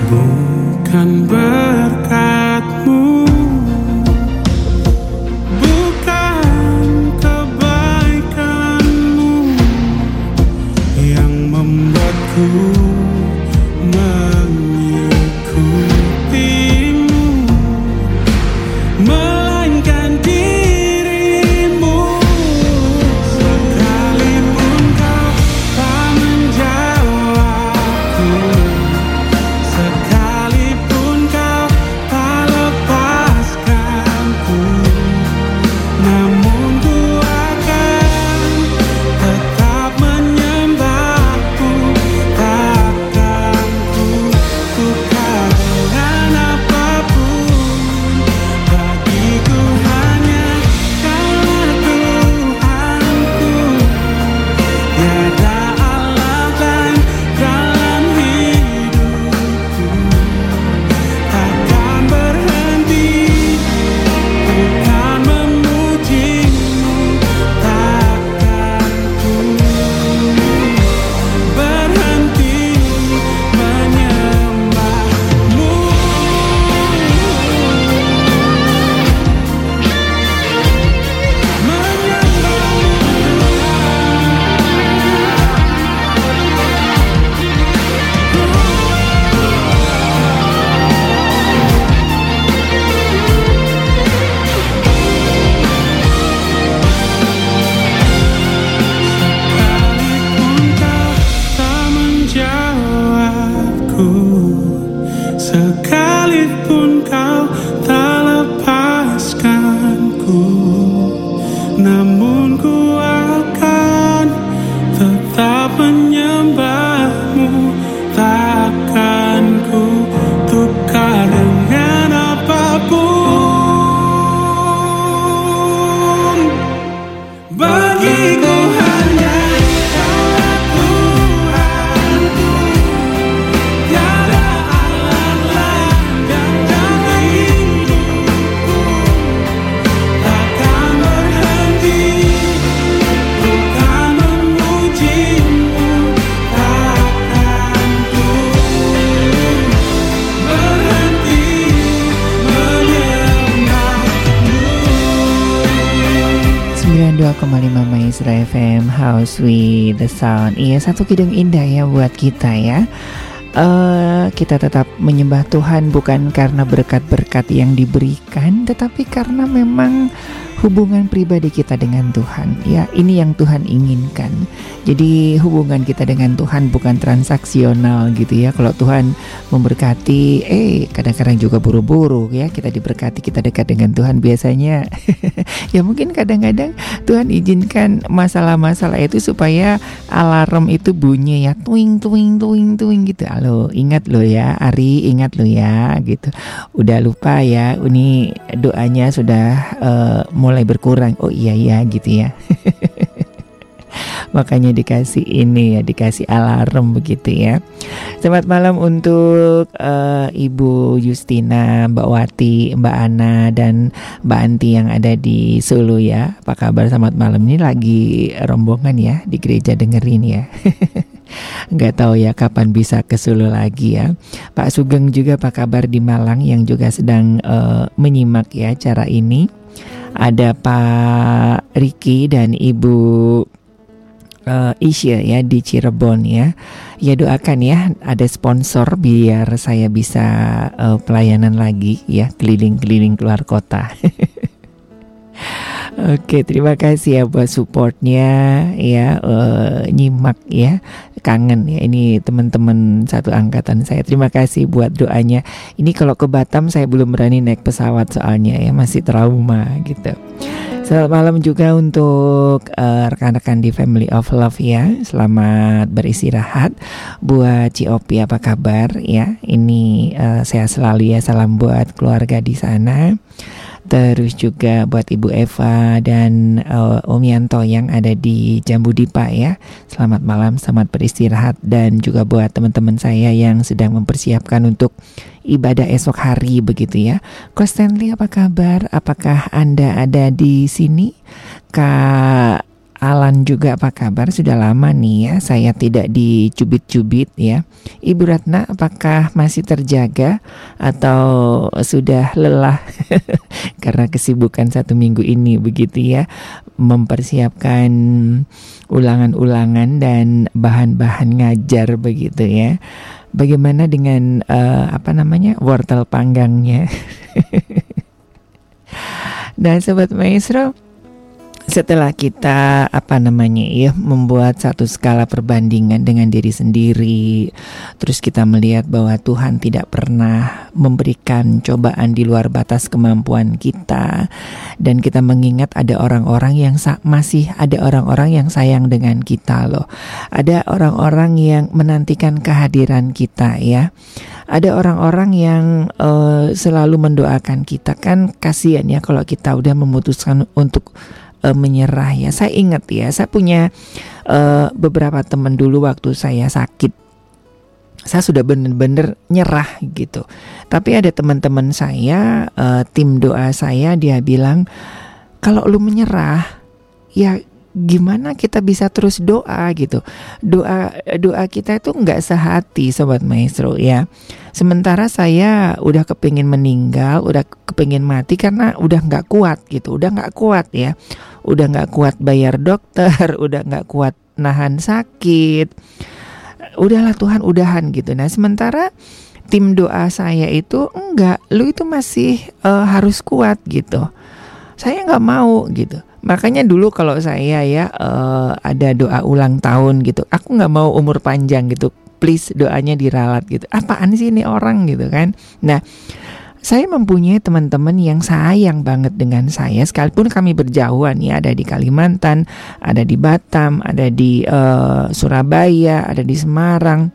[SPEAKER 1] moon. With the Sound. Iya satu kidung indah ya buat kita ya. Uh, Kita tetap menyembah Tuhan bukan karena berkat-berkat yang diberikan Tetapi karena memang hubungan pribadi kita dengan Tuhan. Ya, ini yang Tuhan inginkan. Jadi hubungan kita dengan Tuhan bukan transaksional gitu ya. Kalau Tuhan memberkati, eh kadang-kadang juga buru-buru ya. Kita diberkati, kita dekat dengan Tuhan biasanya. ya mungkin kadang-kadang Tuhan izinkan masalah-masalah itu supaya alarm itu bunyi ya, tuing tuing tuing tuing gitu. Halo, ingat lo ya, Ari, ingat lo ya gitu. Udah lupa ya, ini doanya sudah uh, mulai berkurang. Oh iya iya gitu ya. Makanya dikasih ini ya, dikasih alarm begitu ya. Selamat malam untuk uh, Ibu Justina, Mbak Wati, Mbak Ana dan Mbak Anti yang ada di Solo ya. Apa kabar selamat malam ini lagi rombongan ya di gereja dengerin ya. nggak tahu ya kapan bisa ke Solo lagi ya. Pak Sugeng juga apa kabar di Malang yang juga sedang uh, menyimak ya cara ini ada Pak Riki dan Ibu uh, Isya ya di Cirebon ya. Ya doakan ya ada sponsor biar saya bisa uh, pelayanan lagi ya keliling-keliling keluar kota. Oke, terima kasih ya buat supportnya ya uh, nyimak ya kangen ya ini teman-teman satu angkatan saya. Terima kasih buat doanya. Ini kalau ke Batam saya belum berani naik pesawat soalnya ya masih trauma gitu. Selamat malam juga untuk uh, rekan-rekan di Family of Love ya. Selamat beristirahat. Buat Ciopi apa kabar ya? Ini uh, saya selalu ya salam buat keluarga di sana. Terus juga buat Ibu Eva dan uh, Om Yanto yang ada di Jambu Dipa ya. Selamat malam, selamat beristirahat dan juga buat teman-teman saya yang sedang mempersiapkan untuk ibadah esok hari begitu ya. Coach apa kabar? Apakah Anda ada di sini? Kak Alan juga apa kabar? Sudah lama nih ya saya tidak dicubit-cubit ya. Ibu Ratna apakah masih terjaga atau sudah lelah karena kesibukan satu minggu ini begitu ya mempersiapkan ulangan-ulangan dan bahan-bahan ngajar begitu ya. Bagaimana dengan uh, apa namanya wortel panggangnya? nah sobat maestro setelah kita apa namanya ya membuat satu skala perbandingan dengan diri sendiri terus kita melihat bahwa Tuhan tidak pernah memberikan cobaan di luar batas kemampuan kita dan kita mengingat ada orang-orang yang masih ada orang-orang yang sayang dengan kita loh. Ada orang-orang yang menantikan kehadiran kita ya. Ada orang-orang yang uh, selalu mendoakan kita. Kan kasihan ya kalau kita udah memutuskan untuk uh, menyerah ya. Saya ingat ya, saya punya uh, beberapa teman dulu waktu saya sakit. Saya sudah benar-benar nyerah gitu. Tapi ada teman-teman saya, uh, tim doa saya, dia bilang kalau lu menyerah, ya gimana kita bisa terus doa gitu. Doa doa kita itu nggak sehati sobat maestro ya. Sementara saya udah kepingin meninggal udah kepingin mati karena udah nggak kuat gitu udah nggak kuat ya. Udah nggak kuat bayar dokter udah nggak kuat nahan sakit. Udahlah Tuhan udahan gitu. Nah sementara tim doa saya itu enggak lu itu masih uh, harus kuat gitu. Saya nggak mau gitu Makanya dulu kalau saya ya uh, ada doa ulang tahun gitu, aku nggak mau umur panjang gitu. Please doanya diralat gitu. Apaan sih ini orang gitu kan? Nah, saya mempunyai teman-teman yang sayang banget dengan saya sekalipun kami berjauhan ya ada di Kalimantan, ada di Batam, ada di uh, Surabaya, ada di Semarang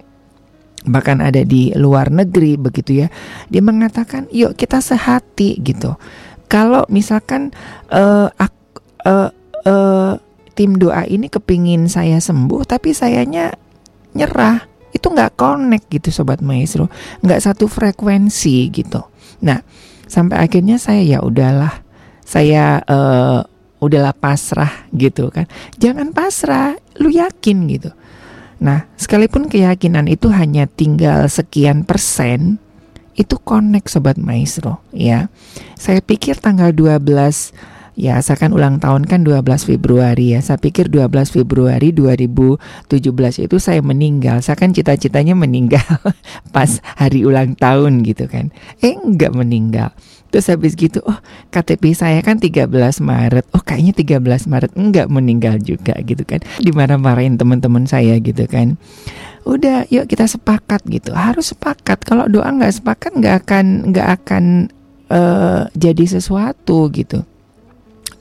[SPEAKER 1] bahkan ada di luar negeri begitu ya. Dia mengatakan, "Yuk kita sehati" gitu. Kalau misalkan uh, aku uh, uh, tim doa ini kepingin saya sembuh tapi sayanya nyerah. Itu nggak connect gitu sobat maestro. Nggak satu frekuensi gitu. Nah sampai akhirnya saya ya udahlah saya uh, udahlah pasrah gitu kan. Jangan pasrah lu yakin gitu. Nah sekalipun keyakinan itu hanya tinggal sekian persen itu connect sobat maestro ya. Saya pikir tanggal 12 Ya, saya kan ulang tahun kan 12 Februari ya. Saya pikir 12 Februari 2017 itu saya meninggal. Saya kan cita-citanya meninggal pas hari ulang tahun gitu kan. Eh, enggak meninggal. Terus habis gitu, oh KTP saya kan 13 Maret. Oh kayaknya 13 Maret enggak meninggal juga gitu kan. Dimarah-marahin teman-teman saya gitu kan. Udah, yuk kita sepakat gitu. Harus sepakat. Kalau doa nggak sepakat nggak akan nggak akan uh, jadi sesuatu gitu.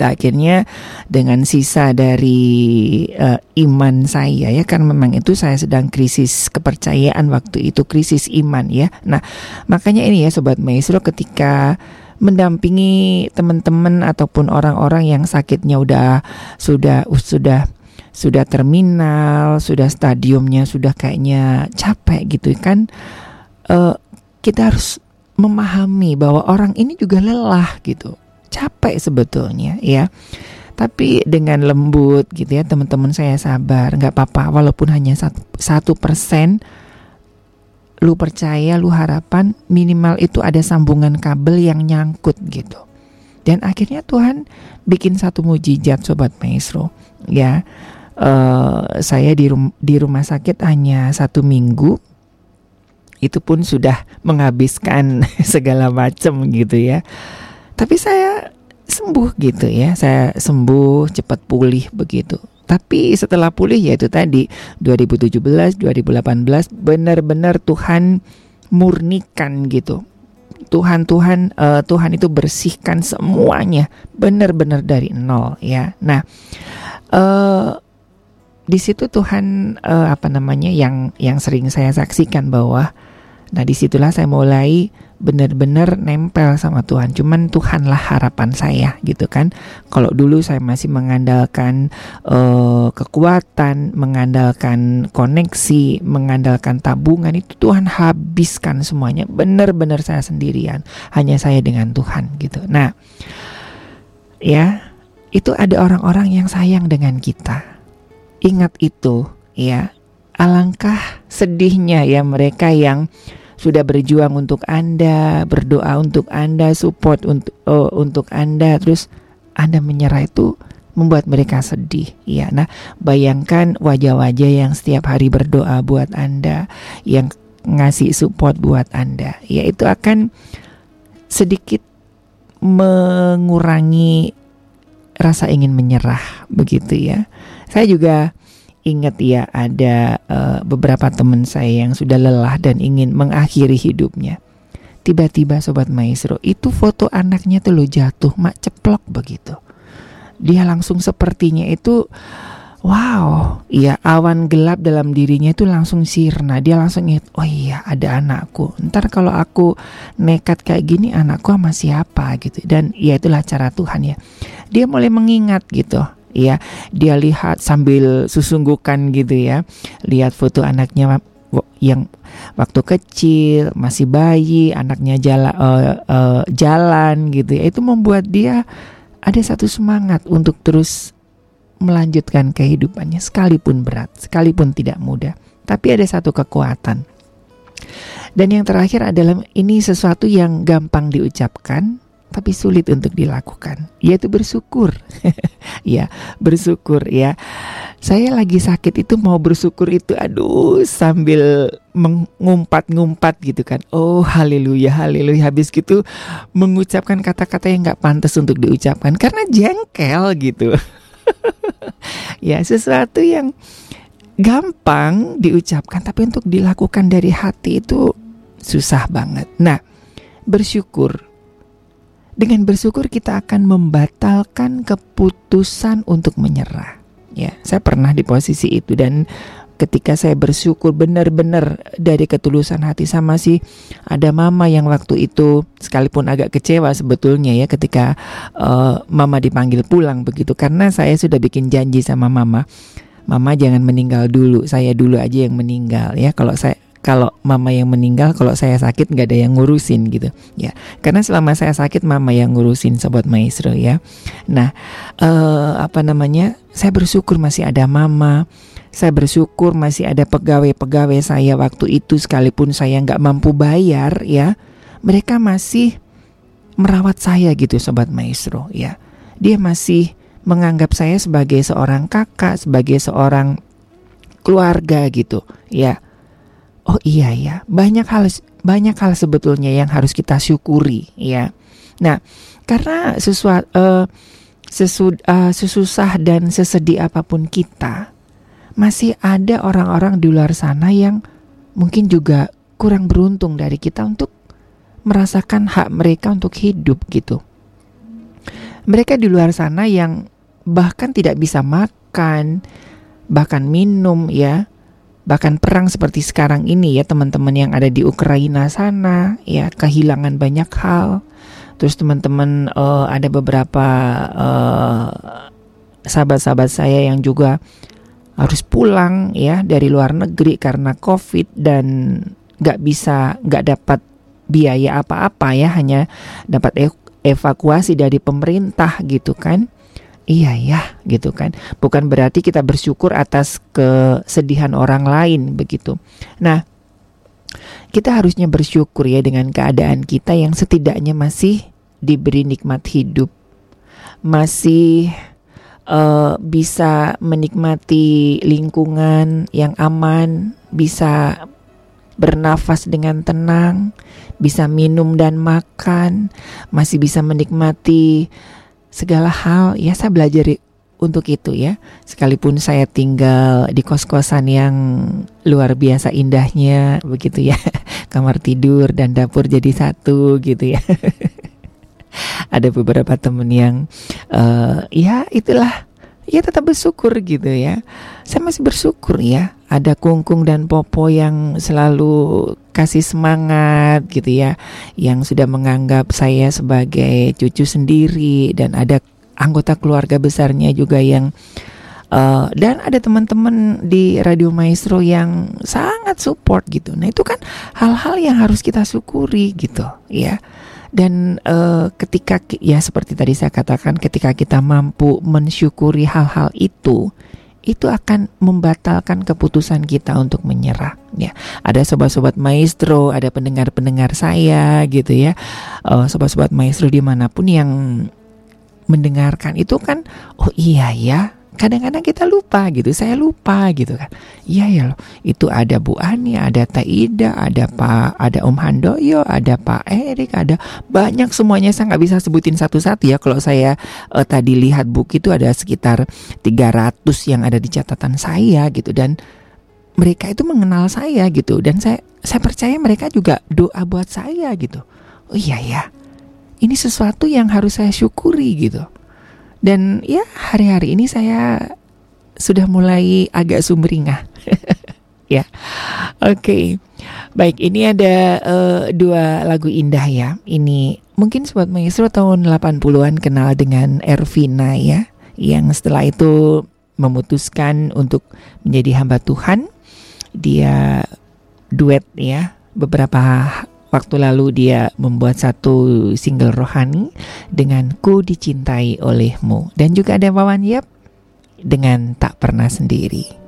[SPEAKER 1] Nah, akhirnya dengan sisa dari uh, iman saya ya kan memang itu saya sedang krisis kepercayaan waktu itu krisis iman ya. Nah, makanya ini ya sobat maestro ketika mendampingi teman-teman ataupun orang-orang yang sakitnya udah sudah sudah sudah terminal, sudah stadiumnya sudah kayaknya capek gitu kan. Uh, kita harus memahami bahwa orang ini juga lelah gitu capek sebetulnya ya. Tapi dengan lembut gitu ya teman-teman saya sabar nggak apa-apa. Walaupun hanya satu persen lu percaya lu harapan minimal itu ada sambungan kabel yang nyangkut gitu. Dan akhirnya Tuhan bikin satu mujizat sobat maestro ya. Uh, saya di rum di rumah sakit hanya satu minggu itu pun sudah menghabiskan segala macam gitu ya tapi saya sembuh gitu ya. Saya sembuh cepat pulih begitu. Tapi setelah pulih ya itu tadi 2017 2018 benar-benar Tuhan murnikan gitu. Tuhan Tuhan uh, Tuhan itu bersihkan semuanya. Benar-benar dari nol ya. Nah uh, di situ Tuhan uh, apa namanya yang yang sering saya saksikan bahwa nah di situlah saya mulai benar-benar nempel sama Tuhan. Cuman Tuhanlah harapan saya gitu kan. Kalau dulu saya masih mengandalkan uh, kekuatan, mengandalkan koneksi, mengandalkan tabungan itu Tuhan habiskan semuanya. Benar-benar saya sendirian, hanya saya dengan Tuhan gitu. Nah, ya itu ada orang-orang yang sayang dengan kita. Ingat itu ya. Alangkah sedihnya ya mereka yang sudah berjuang untuk Anda, berdoa untuk Anda, support untuk uh, untuk Anda, terus Anda menyerah itu membuat mereka sedih. Ya, nah bayangkan wajah-wajah yang setiap hari berdoa buat Anda, yang ngasih support buat Anda, ya itu akan sedikit mengurangi rasa ingin menyerah begitu ya. Saya juga ingat ya ada uh, beberapa teman saya yang sudah lelah dan ingin mengakhiri hidupnya. Tiba-tiba sobat maestro itu foto anaknya tuh lo jatuh mak ceplok begitu. Dia langsung sepertinya itu wow, iya awan gelap dalam dirinya itu langsung sirna. Dia langsung ingat, oh iya ada anakku. Ntar kalau aku nekat kayak gini anakku sama siapa gitu. Dan ya itulah cara Tuhan ya. Dia mulai mengingat gitu ya. Dia lihat sambil susunggukan gitu ya. Lihat foto anaknya yang waktu kecil masih bayi anaknya jalan uh, uh, jalan gitu ya. Itu membuat dia ada satu semangat untuk terus melanjutkan kehidupannya sekalipun berat sekalipun tidak mudah tapi ada satu kekuatan. Dan yang terakhir adalah ini sesuatu yang gampang diucapkan tapi sulit untuk dilakukan, yaitu bersyukur. ya, bersyukur ya. Saya lagi sakit itu mau bersyukur itu aduh sambil mengumpat-ngumpat gitu kan. Oh, haleluya, haleluya. Habis gitu mengucapkan kata-kata yang nggak pantas untuk diucapkan karena jengkel gitu. ya, sesuatu yang gampang diucapkan tapi untuk dilakukan dari hati itu susah banget. Nah, bersyukur dengan bersyukur kita akan membatalkan keputusan untuk menyerah. Ya, saya pernah di posisi itu dan ketika saya bersyukur benar-benar dari ketulusan hati sama sih ada mama yang waktu itu sekalipun agak kecewa sebetulnya ya ketika uh, mama dipanggil pulang begitu karena saya sudah bikin janji sama mama mama jangan meninggal dulu saya dulu aja yang meninggal ya kalau saya kalau mama yang meninggal kalau saya sakit nggak ada yang ngurusin gitu ya. Karena selama saya sakit mama yang ngurusin sobat maestro ya. Nah eh, apa namanya saya bersyukur masih ada mama saya bersyukur masih ada pegawai-pegawai saya waktu itu sekalipun saya nggak mampu bayar ya. Mereka masih merawat saya gitu sobat maestro ya. Dia masih menganggap saya sebagai seorang kakak, sebagai seorang keluarga gitu, ya. Oh iya ya, banyak hal banyak hal sebetulnya yang harus kita syukuri, ya. Nah, karena sesuatu uh, sesud, uh, sesusah dan sesedih apa pun kita, masih ada orang-orang di luar sana yang mungkin juga kurang beruntung dari kita untuk merasakan hak mereka untuk hidup gitu. Mereka di luar sana yang bahkan tidak bisa makan, bahkan minum ya, bahkan perang seperti sekarang ini ya teman-teman yang ada di Ukraina sana ya kehilangan banyak hal. Terus teman-teman uh, ada beberapa uh, sahabat-sahabat saya yang juga harus pulang ya dari luar negeri karena COVID dan nggak bisa nggak dapat biaya apa-apa ya hanya dapat evakuasi dari pemerintah gitu kan Iya ya, gitu kan. Bukan berarti kita bersyukur atas kesedihan orang lain begitu. Nah, kita harusnya bersyukur ya dengan keadaan kita yang setidaknya masih diberi nikmat hidup. Masih uh, bisa menikmati lingkungan yang aman, bisa bernafas dengan tenang, bisa minum dan makan, masih bisa menikmati segala hal ya saya belajar untuk itu ya. Sekalipun saya tinggal di kos-kosan yang luar biasa indahnya begitu ya. Kamar tidur dan dapur jadi satu gitu ya. Ada beberapa temen yang uh, ya itulah ya tetap bersyukur gitu ya. Saya masih bersyukur ya ada kungkung dan popo yang selalu kasih semangat gitu ya yang sudah menganggap saya sebagai cucu sendiri dan ada anggota keluarga besarnya juga yang uh, dan ada teman-teman di Radio Maestro yang sangat support gitu. Nah, itu kan hal-hal yang harus kita syukuri gitu, ya dan uh, ketika ya seperti tadi saya katakan ketika kita mampu mensyukuri hal-hal itu itu akan membatalkan keputusan kita untuk menyerah ya. Ada sobat-sobat maestro ada pendengar-pendengar saya gitu ya. Uh, sobat-sobat maestro di mana pun yang mendengarkan itu kan oh iya ya kadang-kadang kita lupa gitu saya lupa gitu kan. Iya ya loh. Itu ada Bu Ani ada Taida ada Pak ada Om Handoyo ada Pak Erik ada banyak semuanya. Saya nggak bisa sebutin satu-satu ya. Kalau saya uh, tadi lihat buku itu ada sekitar 300 yang ada di catatan saya gitu. Dan mereka itu mengenal saya gitu. Dan saya saya percaya mereka juga doa buat saya gitu. Oh iya ya ini sesuatu yang harus saya syukuri gitu dan ya hari-hari ini saya sudah mulai agak sumringah. ya. Oke. Okay. Baik, ini ada uh, dua lagu indah ya. Ini mungkin sobat maestro tahun 80-an kenal dengan Ervina ya, yang setelah itu memutuskan untuk menjadi hamba Tuhan. Dia duet ya beberapa Waktu lalu dia membuat satu single rohani dengan Ku Dicintai Olehmu. Dan juga ada Wawan Yap dengan Tak Pernah Sendiri.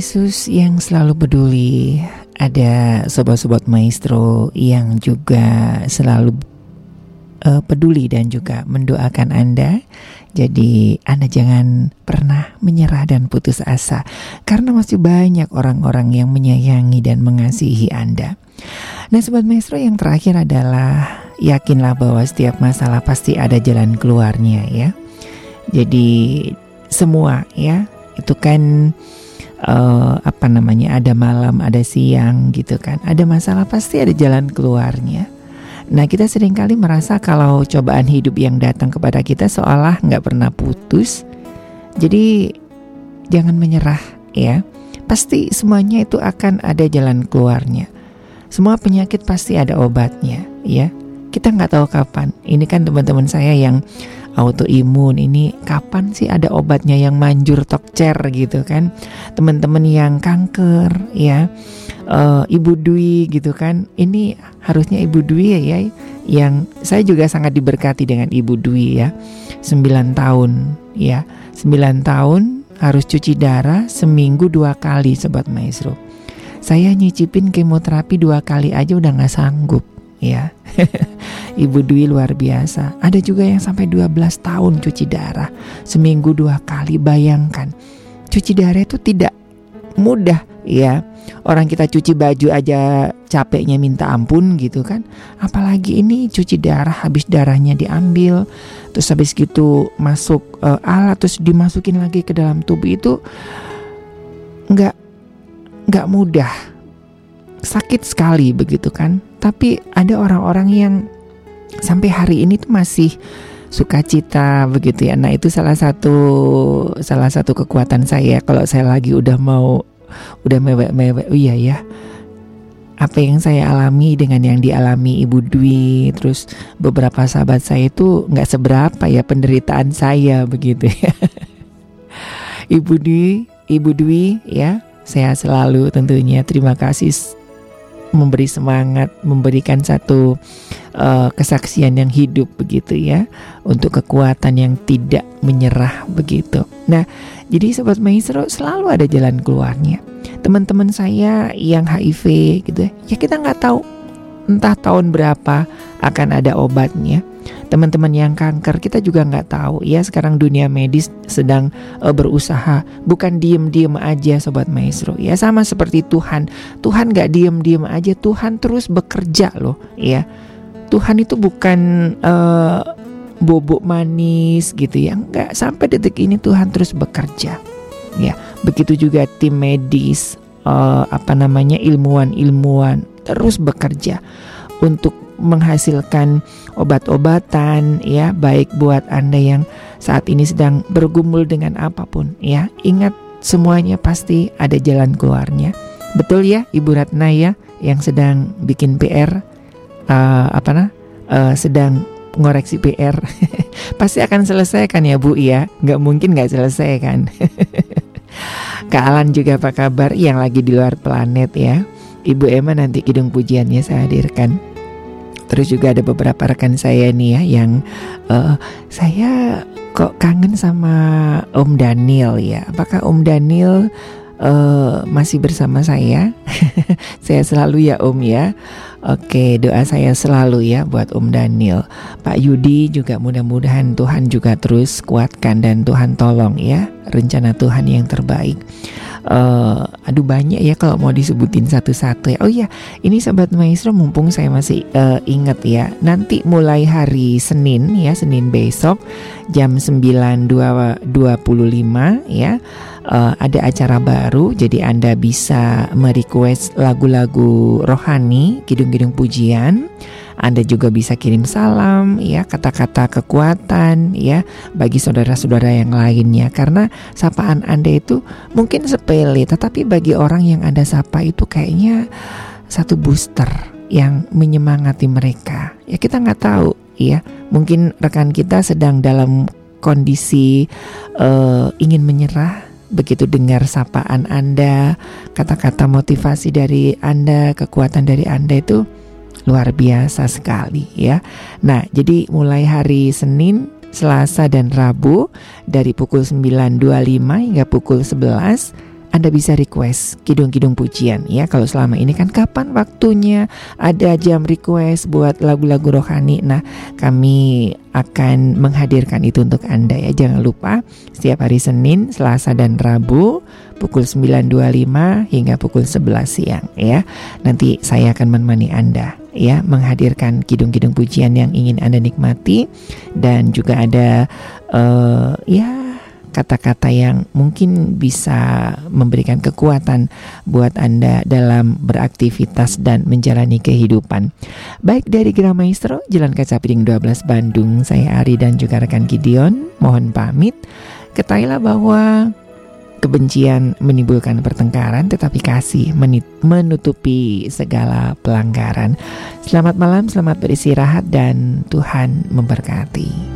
[SPEAKER 2] Yesus yang selalu peduli. Ada
[SPEAKER 1] sobat-sobat maestro yang juga selalu eh, peduli dan juga mendoakan Anda. Jadi Anda jangan pernah menyerah dan putus asa karena masih banyak orang-orang yang menyayangi dan mengasihi Anda. Nah, sobat maestro yang terakhir adalah yakinlah bahwa setiap masalah pasti ada jalan keluarnya ya. Jadi semua ya itu kan eh, apa namanya ada malam ada siang gitu kan. Ada masalah pasti ada jalan keluarnya. Nah kita sering kali merasa kalau cobaan hidup yang datang kepada kita seolah nggak pernah putus. Jadi jangan menyerah ya. Pasti semuanya itu akan ada jalan keluarnya. Semua penyakit pasti ada obatnya ya. Kita nggak tahu kapan. Ini kan teman-teman saya yang autoimun. Ini kapan sih ada obatnya yang manjur tokcer gitu kan? Teman-teman yang kanker ya. Uh, ibu Dwi gitu kan. Ini harusnya ibu Dwi ya, ya yang saya juga sangat diberkati dengan ibu Dwi ya. 9 tahun ya. 9 tahun harus cuci darah seminggu dua kali sobat maestro. Saya nyicipin kemoterapi dua kali aja udah nggak sanggup ya. Ibu Dwi luar biasa. Ada juga yang sampai 12 tahun cuci darah. Seminggu dua kali bayangkan. Cuci darah itu tidak mudah ya. Orang kita cuci baju aja capeknya minta ampun gitu kan. Apalagi ini cuci darah habis darahnya diambil. Terus habis gitu masuk uh, alat terus dimasukin lagi ke dalam tubuh itu nggak nggak mudah sakit sekali begitu kan. Tapi ada orang-orang yang sampai hari ini tuh masih sukacita begitu ya. Nah, itu salah satu salah satu kekuatan saya kalau saya lagi udah mau udah mewek-mewek. Oh iya ya. Apa yang saya alami dengan yang dialami Ibu Dwi, terus beberapa sahabat saya itu nggak seberapa ya penderitaan saya begitu ya. Ibu Dwi, Ibu Dwi ya, saya selalu tentunya terima kasih memberi semangat, memberikan satu uh, kesaksian yang hidup begitu ya, untuk kekuatan yang tidak menyerah begitu. Nah, jadi sobat maestro selalu ada jalan keluarnya. Teman-teman saya yang HIV gitu ya, ya kita nggak tahu entah tahun berapa akan ada obatnya teman-teman yang kanker kita juga nggak tahu. Ya sekarang dunia medis sedang uh, berusaha. Bukan diem-diem aja sobat maestro. Ya sama seperti Tuhan. Tuhan nggak diem-diem aja Tuhan terus bekerja loh. Ya Tuhan itu bukan uh, bobok manis gitu ya. Nggak sampai detik ini Tuhan terus bekerja. Ya begitu juga tim medis uh, apa namanya ilmuwan-ilmuwan terus bekerja untuk menghasilkan obat-obatan ya baik buat Anda yang saat ini sedang bergumul dengan apa pun ya. Ingat semuanya pasti ada jalan keluarnya. Betul ya Ibu Ratna ya yang sedang bikin PR uh, eh, apa nah uh, sedang ngoreksi PR pasti akan selesai kan ya Bu ya? Nggak mungkin nggak selesai kan? Kak Alan juga apa kabar? Yang lagi di luar planet ya. Ibu Emma nanti kidung pujiannya saya hadirkan Terus juga ada beberapa rekan saya nih ya yang uh, saya kok kangen sama Om Daniel ya. Apakah Om Daniel uh, masih bersama saya? saya selalu ya Om ya. Oke, doa saya selalu ya buat Om Daniel. Pak Yudi juga mudah-mudahan Tuhan juga terus kuatkan dan Tuhan tolong ya rencana Tuhan yang terbaik uh, aduh banyak ya kalau mau disebutin satu-satu ya. Oh iya, ini sahabat maestro mumpung saya masih uh, ingat ya. Nanti mulai hari Senin ya, Senin besok jam 9.25 ya. Uh, ada acara baru jadi Anda bisa merequest lagu-lagu rohani, kidung-kidung pujian anda juga bisa kirim salam ya, kata-kata kekuatan ya bagi saudara-saudara yang lainnya karena sapaan Anda itu mungkin sepele tetapi bagi orang yang Anda sapa itu kayaknya satu booster yang menyemangati mereka. Ya kita nggak tahu ya, mungkin rekan kita sedang dalam kondisi uh, ingin menyerah begitu dengar sapaan Anda, kata-kata motivasi dari Anda, kekuatan dari Anda itu luar biasa sekali ya. Nah, jadi mulai hari Senin, Selasa dan Rabu dari pukul 9.25 hingga pukul 11 anda bisa request kidung-kidung pujian ya. Kalau selama ini kan kapan waktunya ada jam request buat lagu-lagu rohani? Nah kami akan menghadirkan itu untuk Anda ya. Jangan lupa setiap hari Senin, Selasa dan Rabu pukul 9.25 hingga pukul 11 siang ya. Nanti saya akan menemani Anda ya menghadirkan kidung-kidung pujian yang ingin Anda nikmati. Dan juga ada uh, ya kata-kata yang mungkin bisa memberikan kekuatan buat Anda dalam beraktivitas dan menjalani kehidupan. Baik dari Gerah Maestro, Jalan Kaca Piring 12 Bandung, saya Ari dan juga rekan Gideon, mohon pamit. Ketahuilah bahwa kebencian menimbulkan pertengkaran tetapi kasih menutupi segala pelanggaran. Selamat malam, selamat beristirahat dan Tuhan memberkati.